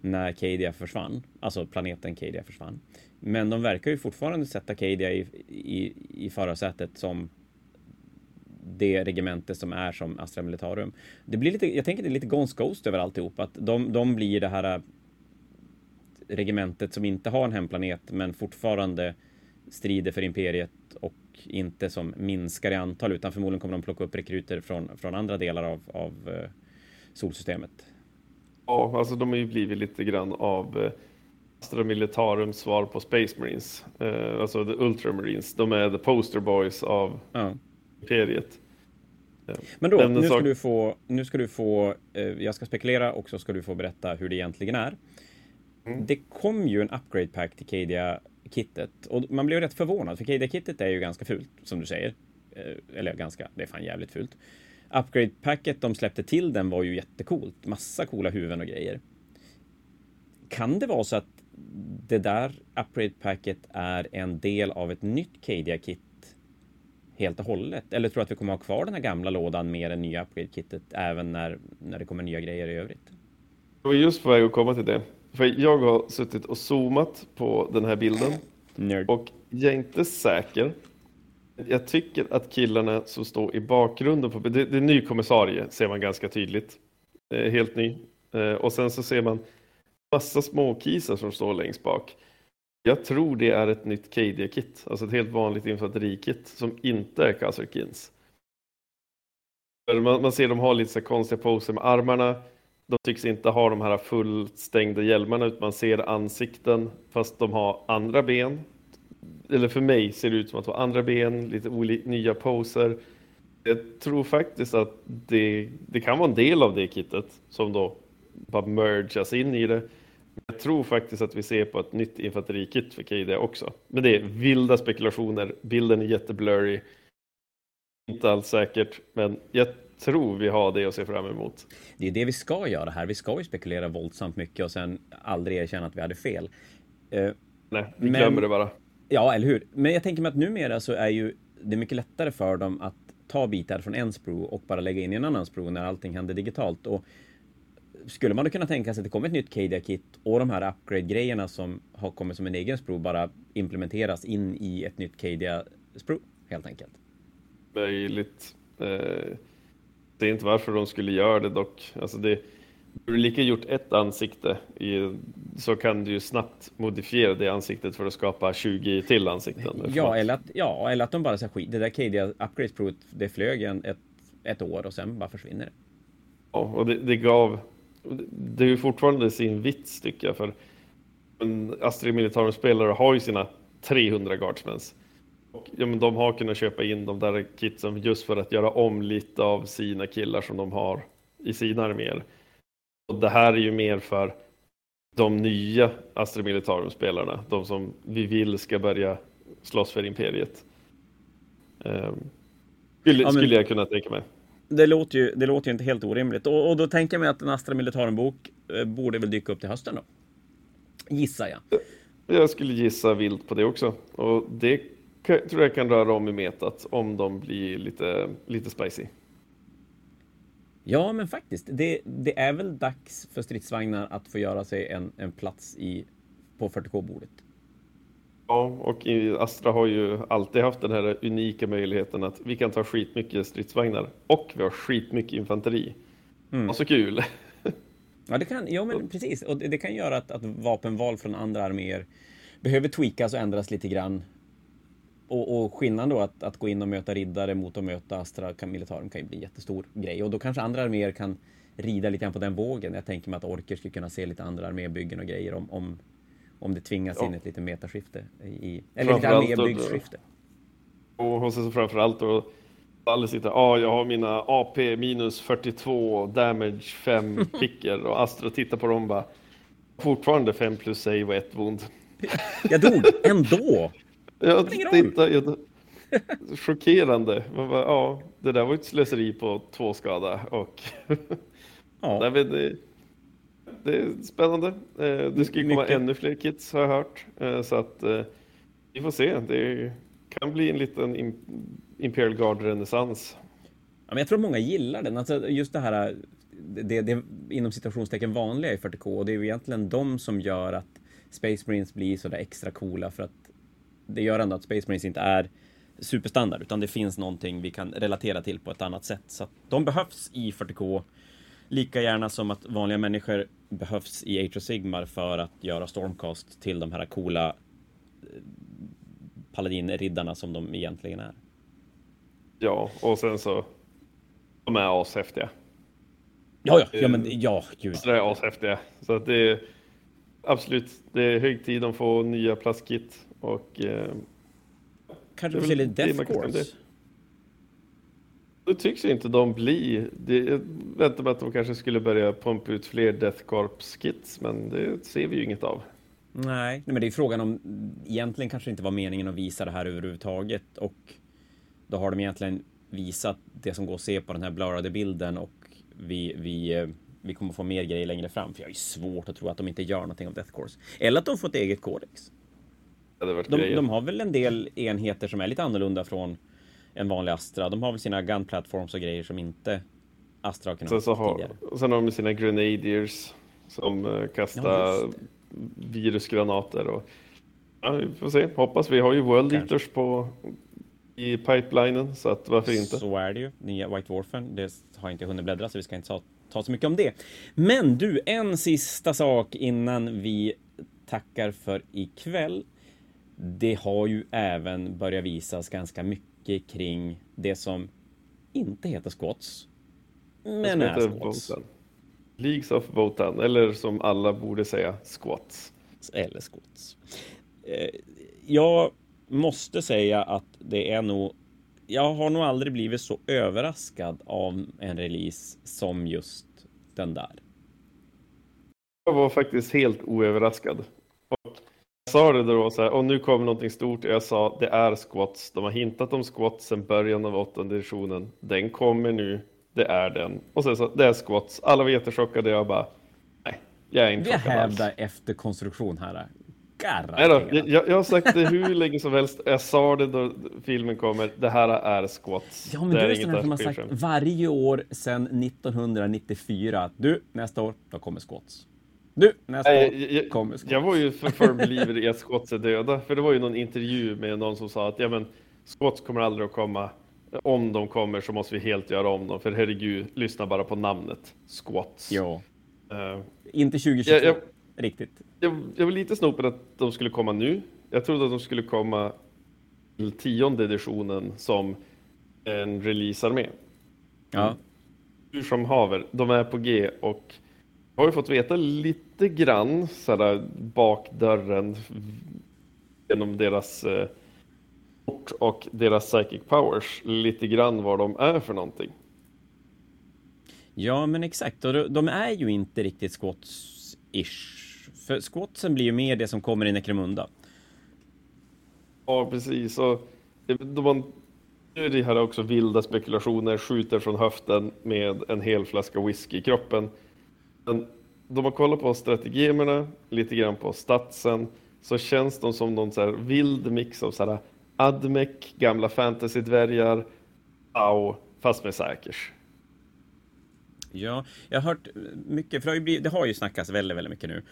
när Cadia försvann, alltså planeten Cadia försvann. Men de verkar ju fortfarande sätta Cadia i, i, i förarsätet som det regemente som är som Astra Militarum. Det blir lite, jag tänker det är lite Gons Ghost över alltihop, att de, de blir det här äh, regementet som inte har en hemplanet men fortfarande strider för imperiet och inte som minskar i antal utan förmodligen kommer de plocka upp rekryter från, från andra delar av, av uh, solsystemet. Ja, alltså de har ju blivit lite grann av uh, Astra Militarums svar på Space Marines. Uh, alltså the Ultramarines. De är the poster boys av ja. imperiet. Men då, nu ska, du få, nu ska du få, jag ska spekulera och så ska du få berätta hur det egentligen är. Mm. Det kom ju en upgrade pack till Cadia kittet och man blev rätt förvånad för Cadia kittet är ju ganska fult som du säger. Eh, eller ganska, det är fan jävligt fult. Upgrade packet de släppte till den var ju jättecoolt. Massa coola huvuden och grejer. Kan det vara så att det där upgrade packet är en del av ett nytt Cadia kit helt och hållet? Eller tror du att vi kommer ha kvar den här gamla lådan med det nya upgrade kittet även när, när det kommer nya grejer i övrigt? Jag var just på väg att komma till det. För jag har suttit och zoomat på den här bilden. Nerd. Och jag är inte säker. Jag tycker att killarna som står i bakgrunden, på, det, det är en ny kommissarie ser man ganska tydligt. Eh, helt ny. Eh, och sen så ser man massa småkisar som står längst bak. Jag tror det är ett nytt KD-kit, alltså ett helt vanligt infanterikit som inte är Kazarkins. Man, man ser de har lite så konstiga poser med armarna de tycks inte ha de här fullstängda hjälmarna utan man ser ansikten fast de har andra ben. Eller för mig ser det ut som att har andra ben, lite nya poser. Jag tror faktiskt att det, det kan vara en del av det kittet som då bara mergas in i det. Jag tror faktiskt att vi ser på ett nytt infanterikit för KD också. Men det är vilda spekulationer. Bilden är jätteblurry. Inte alls säkert, men jag tror vi har det att se fram emot. Det är det vi ska göra här. Vi ska ju spekulera våldsamt mycket och sen aldrig erkänna att vi hade fel. Uh, Nej, vi men, glömmer det bara. Ja, eller hur? Men jag tänker mig att numera så är ju det mycket lättare för dem att ta bitar från en Spro och bara lägga in i en annan Spro när allting händer digitalt. Och skulle man då kunna tänka sig att det kommer ett nytt Cadia-kit och de här upgrade-grejerna som har kommit som en egen Spro bara implementeras in i ett nytt Cadia Spro helt enkelt? Möjligt. Eh ser inte varför de skulle göra det dock. Alltså det, du lika gjort ett ansikte i, så kan du ju snabbt modifiera det ansiktet för att skapa 20 till ansikten. Ja, eller att, ja, eller att de bara säger skit. Det där KD Upgrade Pro, det flög en, ett, ett år och sen bara försvinner det. Ja, och det, det gav... Det är ju fortfarande sin vits tycker jag, för Astrid Militarum-spelare har ju sina 300 guardsmans. Och, ja, men de har kunnat köpa in de där kitsen just för att göra om lite av sina killar som de har i sina arméer. Och det här är ju mer för de nya Astra Militarum-spelarna, de som vi vill ska börja slåss för imperiet. Um, skulle, ja, skulle jag kunna tänka mig. Det låter ju, det låter ju inte helt orimligt. Och, och då tänker jag mig att en Astra Militarum-bok eh, borde väl dyka upp till hösten då? Gissar jag. Jag skulle gissa vilt på det också. Och det tror jag kan röra om i metat om de blir lite, lite spicy. Ja, men faktiskt. Det, det är väl dags för stridsvagnar att få göra sig en, en plats i, på 40K-bordet. Ja, och Astra har ju alltid haft den här unika möjligheten att vi kan ta skitmycket stridsvagnar och vi har skitmycket infanteri. Mm. Och så kul! Ja, det kan, ja men precis. Och det, det kan göra att, att vapenval från andra arméer behöver tweakas och ändras lite grann. Och, och skillnaden då att, att gå in och möta riddare mot att möta Astra kan, militären kan ju bli jättestor grej. Och då kanske andra arméer kan rida lite grann på den vågen. Jag tänker mig att orker skulle kunna se lite andra armébyggen och grejer om, om, om det tvingas ja. in ett litet metaskifte. I, eller ett armébyggsskifte. Och så framförallt då Alle sitter, ja ah, jag har mina AP minus 42, damage 5 picker och Astra tittar på dem och bara fortfarande 5 plus save och 1 wound. Jag dog ändå! Jag tittar, jag, chockerande. Man bara, ja, det där var ett slöseri på två skada och ja. Nej, det, det är spännande. Eh, det ska ju komma Mycket. ännu fler kits har jag hört. Eh, så att eh, vi får se. Det kan bli en liten Imperial Guard-renässans. Ja, men jag tror många gillar den. Alltså just det här det, det inom situationstecken vanliga i 40K och det är ju egentligen de som gör att Space Marines blir så där extra coola för att det gör ändå att Space Marines inte är superstandard utan det finns någonting vi kan relatera till på ett annat sätt. Så de behövs i 40K lika gärna som att vanliga människor behövs i of Sigmar för att göra Stormcast till de här coola eh, paladinriddarna som de egentligen är. Ja, och sen så de är ashäftiga. Ja, ja, ja, men ja, gud. De är ashäftiga. Så att det är absolut, det är hög tid att få nya plastkit och eh, Kanske se lite Death Course? Det tycks inte de bli. Det, jag väntar mig att de kanske skulle börja pumpa ut fler Death Corps-kits, men det ser vi ju inget av. Nej, men det är frågan om egentligen kanske inte var meningen att visa det här överhuvudtaget och då har de egentligen visat det som går att se på den här blurrade bilden och vi, vi, eh, vi kommer få mer grejer längre fram. För jag är svårt att tro att de inte gör någonting av Death Course. Eller att de får ett eget kodex. De, de, har väl en del enheter som är lite annorlunda från en vanlig Astra. De har väl sina gun platforms och grejer som inte Astra har kunnat sen så har, tidigare. Och sen har de sina Grenadiers som uh, kastar ja, virusgranater och ja, vi får se. Hoppas vi har ju World Kanske. Eaters på i pipelinen så att varför inte? Så är det ju. Nya White Warfen. Det har inte hunnit bläddra så vi ska inte ta, ta så mycket om det. Men du, en sista sak innan vi tackar för ikväll det har ju även börjat visas ganska mycket kring det som inte heter squats. Men är squats. Votan. Leagues of Votan, eller som alla borde säga, squats. Eller squats. Eh, jag måste säga att det är nog jag har nog aldrig blivit så överraskad av en release som just den där. Jag var faktiskt helt oöverraskad. Sa det då så här, och nu kommer någonting stort. Jag sa det är squats. De har hintat om squats sedan början av åttonde editionen. Den kommer nu. Det är den. Och sen så, det är squats. Alla var jättechockade. Jag bara, nej, jag är inte chockad Vi hävdar efter konstruktion här. Nej då, jag, jag, har sagt det hur länge som helst. Jag sa det då filmen kommer. Det här är squats. Ja, men det är, är sådana som har sagt varje år sedan 1994. Du, nästa år, då kommer squats. Du, nästa Nej, jag, kommer Scott. Jag var ju för, för believer i att Scotts är döda. För det var ju någon intervju med någon som sa att ja, men Scotts kommer aldrig att komma. Om de kommer så måste vi helt göra om dem. För herregud, lyssna bara på namnet. Squats. Ja. Uh, Inte 2022. Jag, jag, riktigt. Jag, jag var lite snopen att de skulle komma nu. Jag trodde att de skulle komma till tionde editionen som en releasearmé. Ja. Hur som haver, de är på G och har ju fått veta lite grann sådär bakdörren genom deras eh, och deras psychic powers lite grann vad de är för någonting. Ja, men exakt. Och de är ju inte riktigt squats-ish. För squatsen blir ju mer det som kommer i Necromunda. Ja, precis. Och de, nu är det här också vilda spekulationer, skjuter från höften med en hel flaska whisky i kroppen. Men de har kollat på strategemerna, lite grann på statsen, så känns de som någon så här vild mix av så här Admec, gamla fantasy-dvärgar, Au, fast med säkers. Ja, jag har hört mycket, för det har ju, blivit, det har ju snackats väldigt, väldigt mycket nu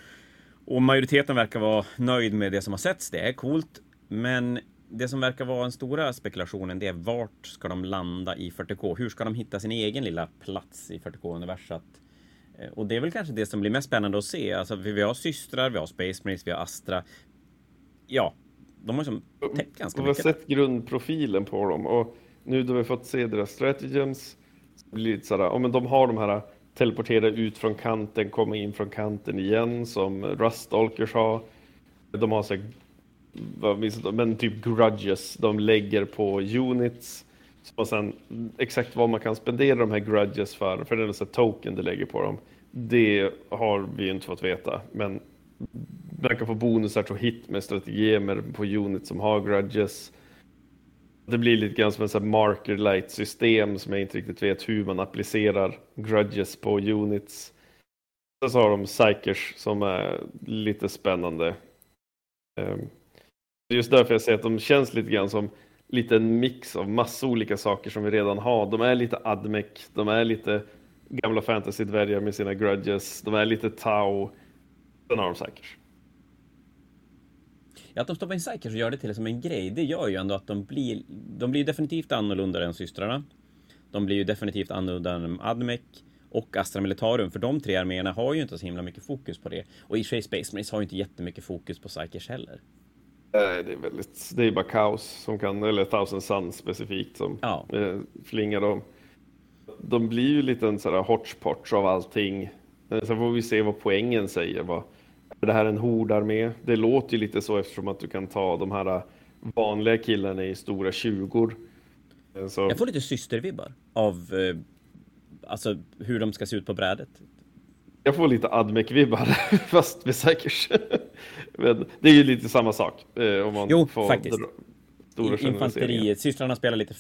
Och majoriteten verkar vara nöjd med det som har setts. Det är coolt. Men det som verkar vara den stora spekulationen, det är vart ska de landa i 40K? Hur ska de hitta sin egen lilla plats i 40K-universat? Eh, och det är väl kanske det som blir mest spännande att se. Alltså, vi har systrar, vi har Space Marines, vi har Astra. Ja, de har liksom täckt ganska mycket. Vi har sett grundprofilen på dem och nu då vi fått se deras stratagems blir det sådär, ja men de har de här teleportera ut från kanten, komma in från kanten igen som Rustalkers har. De har så men typ grudges de lägger på units. Och sen exakt vad man kan spendera de här grudges för, för det är en token det lägger på dem. Det har vi inte fått veta, men man kan få bonusar till hit med strategemer på units som har grudges. Det blir lite grann som en marker light system som jag inte riktigt vet hur man applicerar grudges på units. Sen så har de psykers som är lite spännande. Ehm, just därför jag säger att de känns lite grann som liten mix av massa olika saker som vi redan har. De är lite admec, de är lite gamla fantasy-dvärgar med sina grudges, de är lite tau. Sen har de psykers. Ja, att de stoppar in Psykers och gör det till som en grej, det gör ju ändå att de blir... De blir definitivt annorlunda än systrarna. De blir ju definitivt annorlunda än Admec och Astra Militarum, för de tre arméerna har ju inte så himla mycket fokus på det. Och i sig Space Marines har ju inte jättemycket fokus på Psykers heller. Nej, det är väldigt... Det är bara kaos som kan, eller Thousand Suns specifikt som ja. eh, flingar dem. De blir ju lite en sån här hotchpotch av allting. Sen får vi se vad poängen säger. Vad, är det här en hordarmé? Det låter ju lite så eftersom att du kan ta de här vanliga killarna i stora tjugor. Så... Jag får lite systervibbar av eh, alltså hur de ska se ut på brädet. Jag får lite Admec-vibbar, fast med säkert. Men det är ju lite samma sak. Eh, om man jo, får faktiskt. Stora Infanteriet, systrarna spelar lite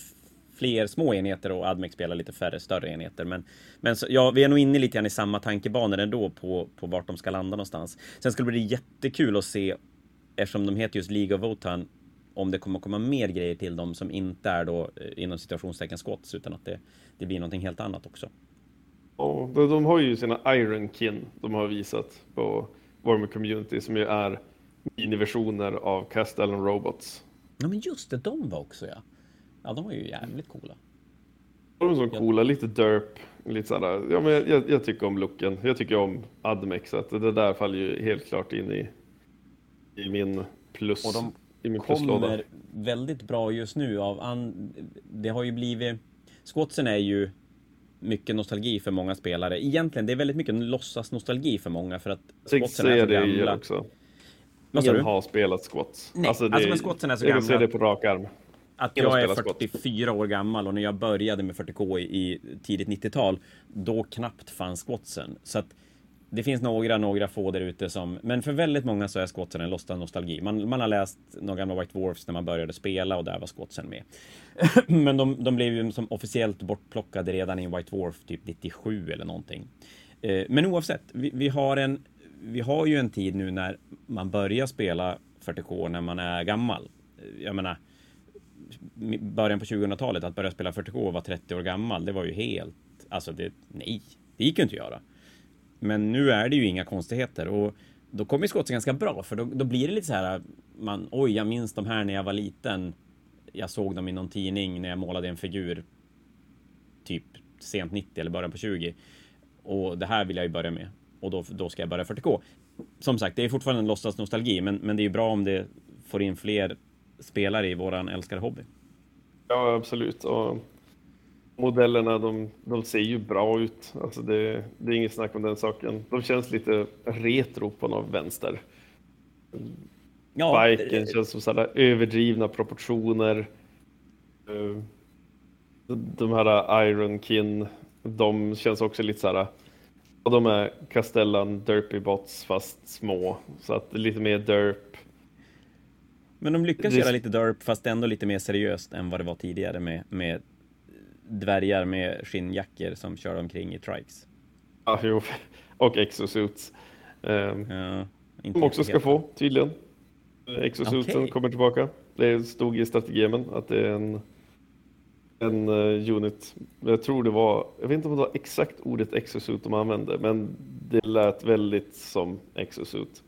fler små enheter och Admec spelar lite färre större enheter. Men, men så, ja, vi är nog inne lite grann i samma tankebanor ändå på, på vart de ska landa någonstans. Sen skulle det bli jättekul att se, eftersom de heter just League of Wotan, om det kommer komma mer grejer till dem som inte är då eh, inom situationstecken skotts, utan att det, det blir någonting helt annat också. Ja, de har ju sina Iron Kin de har visat på Warmer Community som ju är miniversioner av Castellan Robots. Ja men just det, de var också ja. Ja, de var ju jävligt coola. De är så coola, lite derp, lite sådär. Ja, men jag, jag, tycker om looken. Jag tycker om Admex, så att det där faller ju helt klart in i, i min plus. Och de i min kommer väldigt bra just nu av an... Det har ju blivit... Squatsen är ju mycket nostalgi för många spelare. Egentligen, det är väldigt mycket låtsas nostalgi för många för att Squatsen är så gamla. Det också. Ingen har spelat squats. Nej, alltså, det, alltså men squatsen är så gamla. Jag ser det på rak arm att jag är 44 skott. år gammal och när jag började med 40K i, i tidigt 90-tal, då knappt fanns squatsen. Så att det finns några, några få där ute som, men för väldigt många så är squatsen en lost nostalgi. Man, man har läst några gamla White Dwarfs när man började spela och där var squatsen med. men de, de blev ju som officiellt bortplockade redan i White Dwarf typ 97 eller någonting. Eh, men oavsett, vi, vi, har en, vi har ju en tid nu när man börjar spela 40K när man är gammal. Jag menar, början på 2000-talet, att börja spela 40K och vara 30 år gammal, det var ju helt... Alltså, det, nej, det gick ju inte att göra. Men nu är det ju inga konstigheter och då kommer skottet ganska bra, för då, då, blir det lite så här, man, oj, jag minns de här när jag var liten. Jag såg dem i någon tidning när jag målade en figur, typ sent 90 eller början på 20. Och det här vill jag ju börja med. Och då, då ska jag börja 40K. Som sagt, det är fortfarande en låtsas nostalgi, men, men det är ju bra om det får in fler spelare i våran älskade hobby. Ja, absolut. Och modellerna, de, de ser ju bra ut. Alltså det, det är inget snack om den saken. De känns lite retro på något vänster. Ja, Biken känns som sådana överdrivna proportioner. Eh, de här Ironkin, de känns också lite så här. Och de är Castellan Derpy Bots fast små. Så att lite mer derp. Men de lyckas det... göra lite derp fast ändå lite mer seriöst än vad det var tidigare med, med dvärgar med skinnjackor som kör omkring i trikes. Ja, jo. Och exosuits. Um, ja, som också ska få tydligen. Exosuiten okay. kommer tillbaka. Det stod i strategemen att det är en, en uh, unit. Jag tror det var, jag vet inte om det var exakt ordet exosuit de använde, men det lät väldigt som exosuit.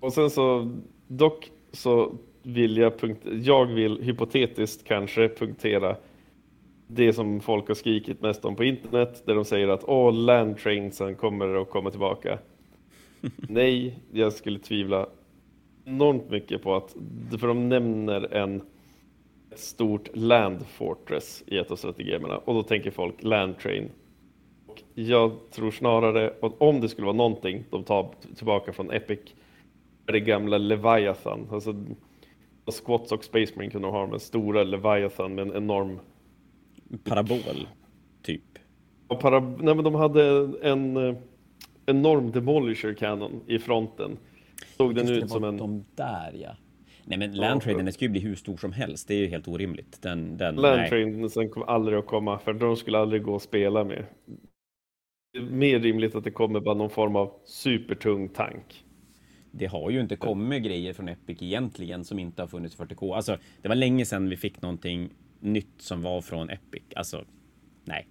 Och sen så, dock så vill jag, jag vill hypotetiskt kanske punktera det som folk har skrikit mest om på internet, där de säger att åh, landtrainsen kommer att komma tillbaka. Nej, jag skulle tvivla enormt mycket på att, för de nämner en ett stort land fortress i ett av strategemerna och då tänker folk land train. Och jag tror snarare, att om det skulle vara någonting de tar tillbaka från Epic, det gamla Leviathan, alltså Squats och Space Marine kunde ha den stora Leviathan med en enorm Parabol, typ. Och para... Nej, men de hade en eh, enorm Demolisher Cannon i fronten. Såg den ut som en... De där ja. Nej men Landtraden, den ska ju bli hur stor som helst. Det är ju helt orimligt. Den, den, Land nej. Train sen kommer aldrig att komma, för de skulle aldrig gå att spela med. Det är mer rimligt att det kommer bara någon form av supertung tank. Det har ju inte kommit grejer från Epic egentligen som inte har funnits i 40K. Alltså, det var länge sedan vi fick någonting nytt som var från Epic. Alltså, nej.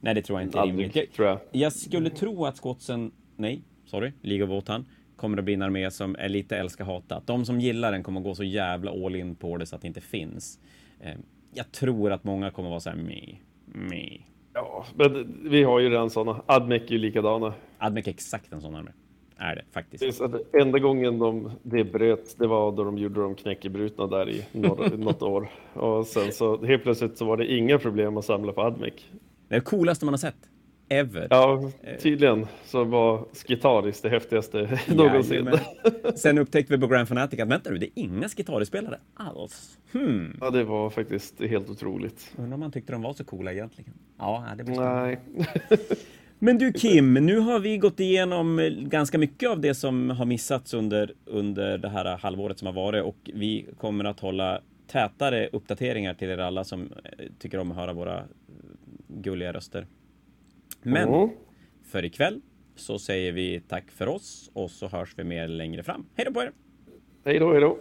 Nej, det tror jag inte är rimligt. Aldrig, tror jag. Jag skulle tro att Scottsen, nej, sorry, League of Wotan, kommer att bli en armé som är lite älska hatat. De som gillar den kommer att gå så jävla all in på det så att det inte finns. Eh, Jag tror att många kommer att vara så här me, me. Ja, men vi har ju redan sådana. Admec är ju likadana. Admec är exakt en sån armé. Är det faktiskt. Det är så att enda gången de, det bröt, det var då de gjorde de knäckebrutna där i några, något år. Och sen så helt plötsligt så var det inga problem att samla på Admec. Det är det coolaste man har sett. Ever. Ja, tydligen så var Skitaris det häftigaste någonsin. Jajamän. Sen upptäckte vi på Grand Fanatic att vänta nu, det är inga Skitari-spelare alls. Hmm. Ja, det var faktiskt helt otroligt. Undrar om man tyckte de var så coola egentligen. Ja, det blir Nej, Men du Kim, nu har vi gått igenom eh, ganska mycket av det som har missats under, under det här halvåret som har varit och vi kommer att hålla tätare uppdateringar till er alla som eh, tycker om att höra våra eh, gulliga röster. Men Mm. för ikväll så säger vi tack för oss och så hörs vi mer längre fram. Hej då på er! hej då, hej då.